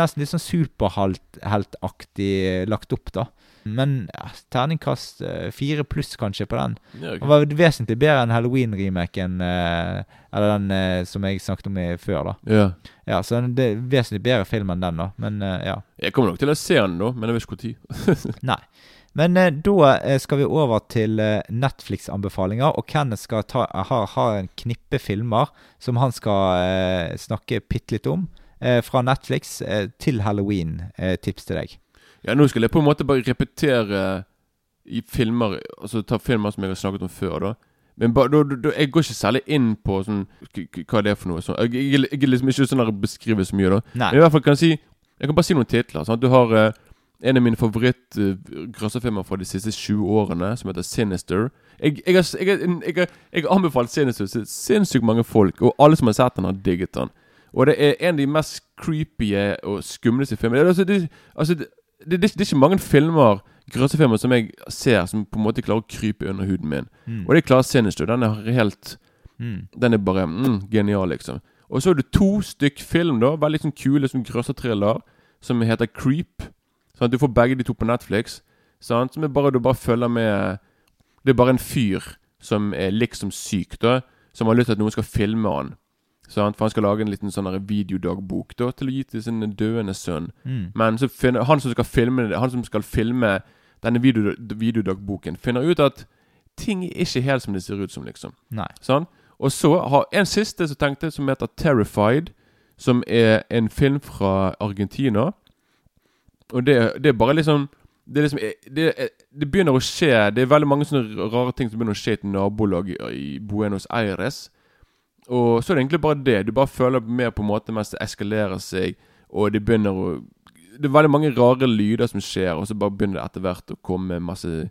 nesten litt sånn superheltaktig eh, lagt opp, da. Men ja, terningkast eh, fire pluss, kanskje, på den. ja Den var vesentlig bedre enn Halloween-remaken, eh, eller den eh, som jeg snakket om før, da. ja. Ja, så det er vesentlig bedre film enn den, da. Men eh, ja. Jeg kommer nok til å se den, da, men jeg vet ikke når. Nei. Men eh, da eh, skal vi over til eh, Netflix-anbefalinger, og Kenneth skal ta, har, har en knippe filmer som han skal eh, snakke bitte litt om. Eh, fra Netflix eh, til Halloween. Tips til deg. Ja, nå skal jeg på en måte bare repetere i filmer Altså ta filmer som jeg har snakket om før, da. Men ba, da, da, jeg går ikke særlig inn på sånn hva det er for noe. Sånn, jeg, jeg, jeg er liksom ikke sånn beskriver så mye, da. Nei. Men i hvert fall kan jeg si Jeg kan bare si noen titler. Sant? Du har en av mine favoritt-grøsserfilmer fra de siste 20 årene, som heter Sinister. Jeg, jeg, har, jeg, har- jeg, har- anbefalt Sinister til sinnssykt mange folk, og alle som har sett den, har digget den. Og det er en av de mest creepy og skumleste filmene. Altså, det, altså, det, det, det, det er ikke mange filmer grøssefilmer som jeg ser som på en måte klarer å krype under huden min. Mm. Og det klarer Sinister. Den er helt Mm. den er bare mm, genial, liksom. Og så er det to stykk film, da. Veldig sånn kule som grøsserthriller. Som heter Creep. Sånn at Du får begge de to på Netflix. Sant? Som er bare, du bare følger med Det er bare en fyr som er liksom syk, da. Som har lyst til at noen skal filme han. Sant? For han skal lage en liten sånn videodagbok da til å gi til sin døende sønn. Mm. Men så finner, han som filme Han som skal filme denne video, videodagboken, finner ut at ting er ikke helt som det ser ut som, liksom. Sånn. Og så har en siste som tenkte, som heter Terrified. Som er en film fra Argentina. Og det, det er bare liksom det, liksom det, er- det begynner å skje Det er veldig mange sånne rare ting som begynner å skje i et nabolag i, Buenos Aires. Og så er det egentlig bare det. Du bare føler mer på en måte mens det eskalerer seg, og det begynner å Det er veldig mange rare lyder som skjer, og så bare begynner det etter hvert å komme masse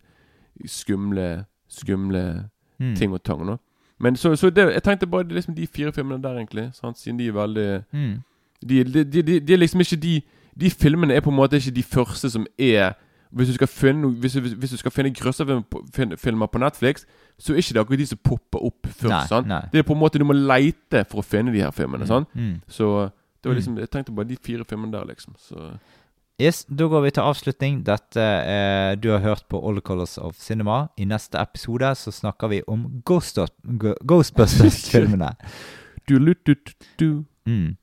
skumle Skumle Mm. ting og tang. nå Men så, så det, jeg tenkte bare liksom de fire filmene der, egentlig. Sant? Siden de er veldig Mm. de, de, de, de, de er liksom ikke de De filmene er på en måte ikke de første som er Hvis du skal finne, hvis du, hvis du skal finne grøsserfilmer på, Netflix, så er ikke det akkurat de som popper opp først. Nei, nei. Det er på en måte Du må leite for å finne de her filmene. sant? Mm. Så det var liksom Jeg tenkte bare de fire filmene der, liksom. Så Yes, Da går vi til avslutning. Dette eh, Du har hørt på All Colors of Cinema. I neste episode så snakker vi om Ghost, Ghostbusters-filmene. du, du, du, du. Mm.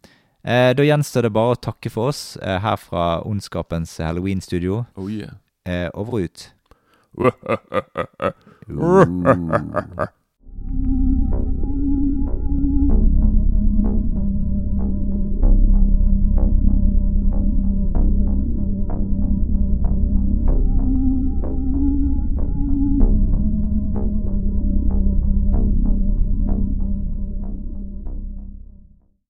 Eh, da gjenstår det bare å takke for oss eh, her fra Ondskapens Halloween-studio. Oh yeah. Eh, over og ut. Uh.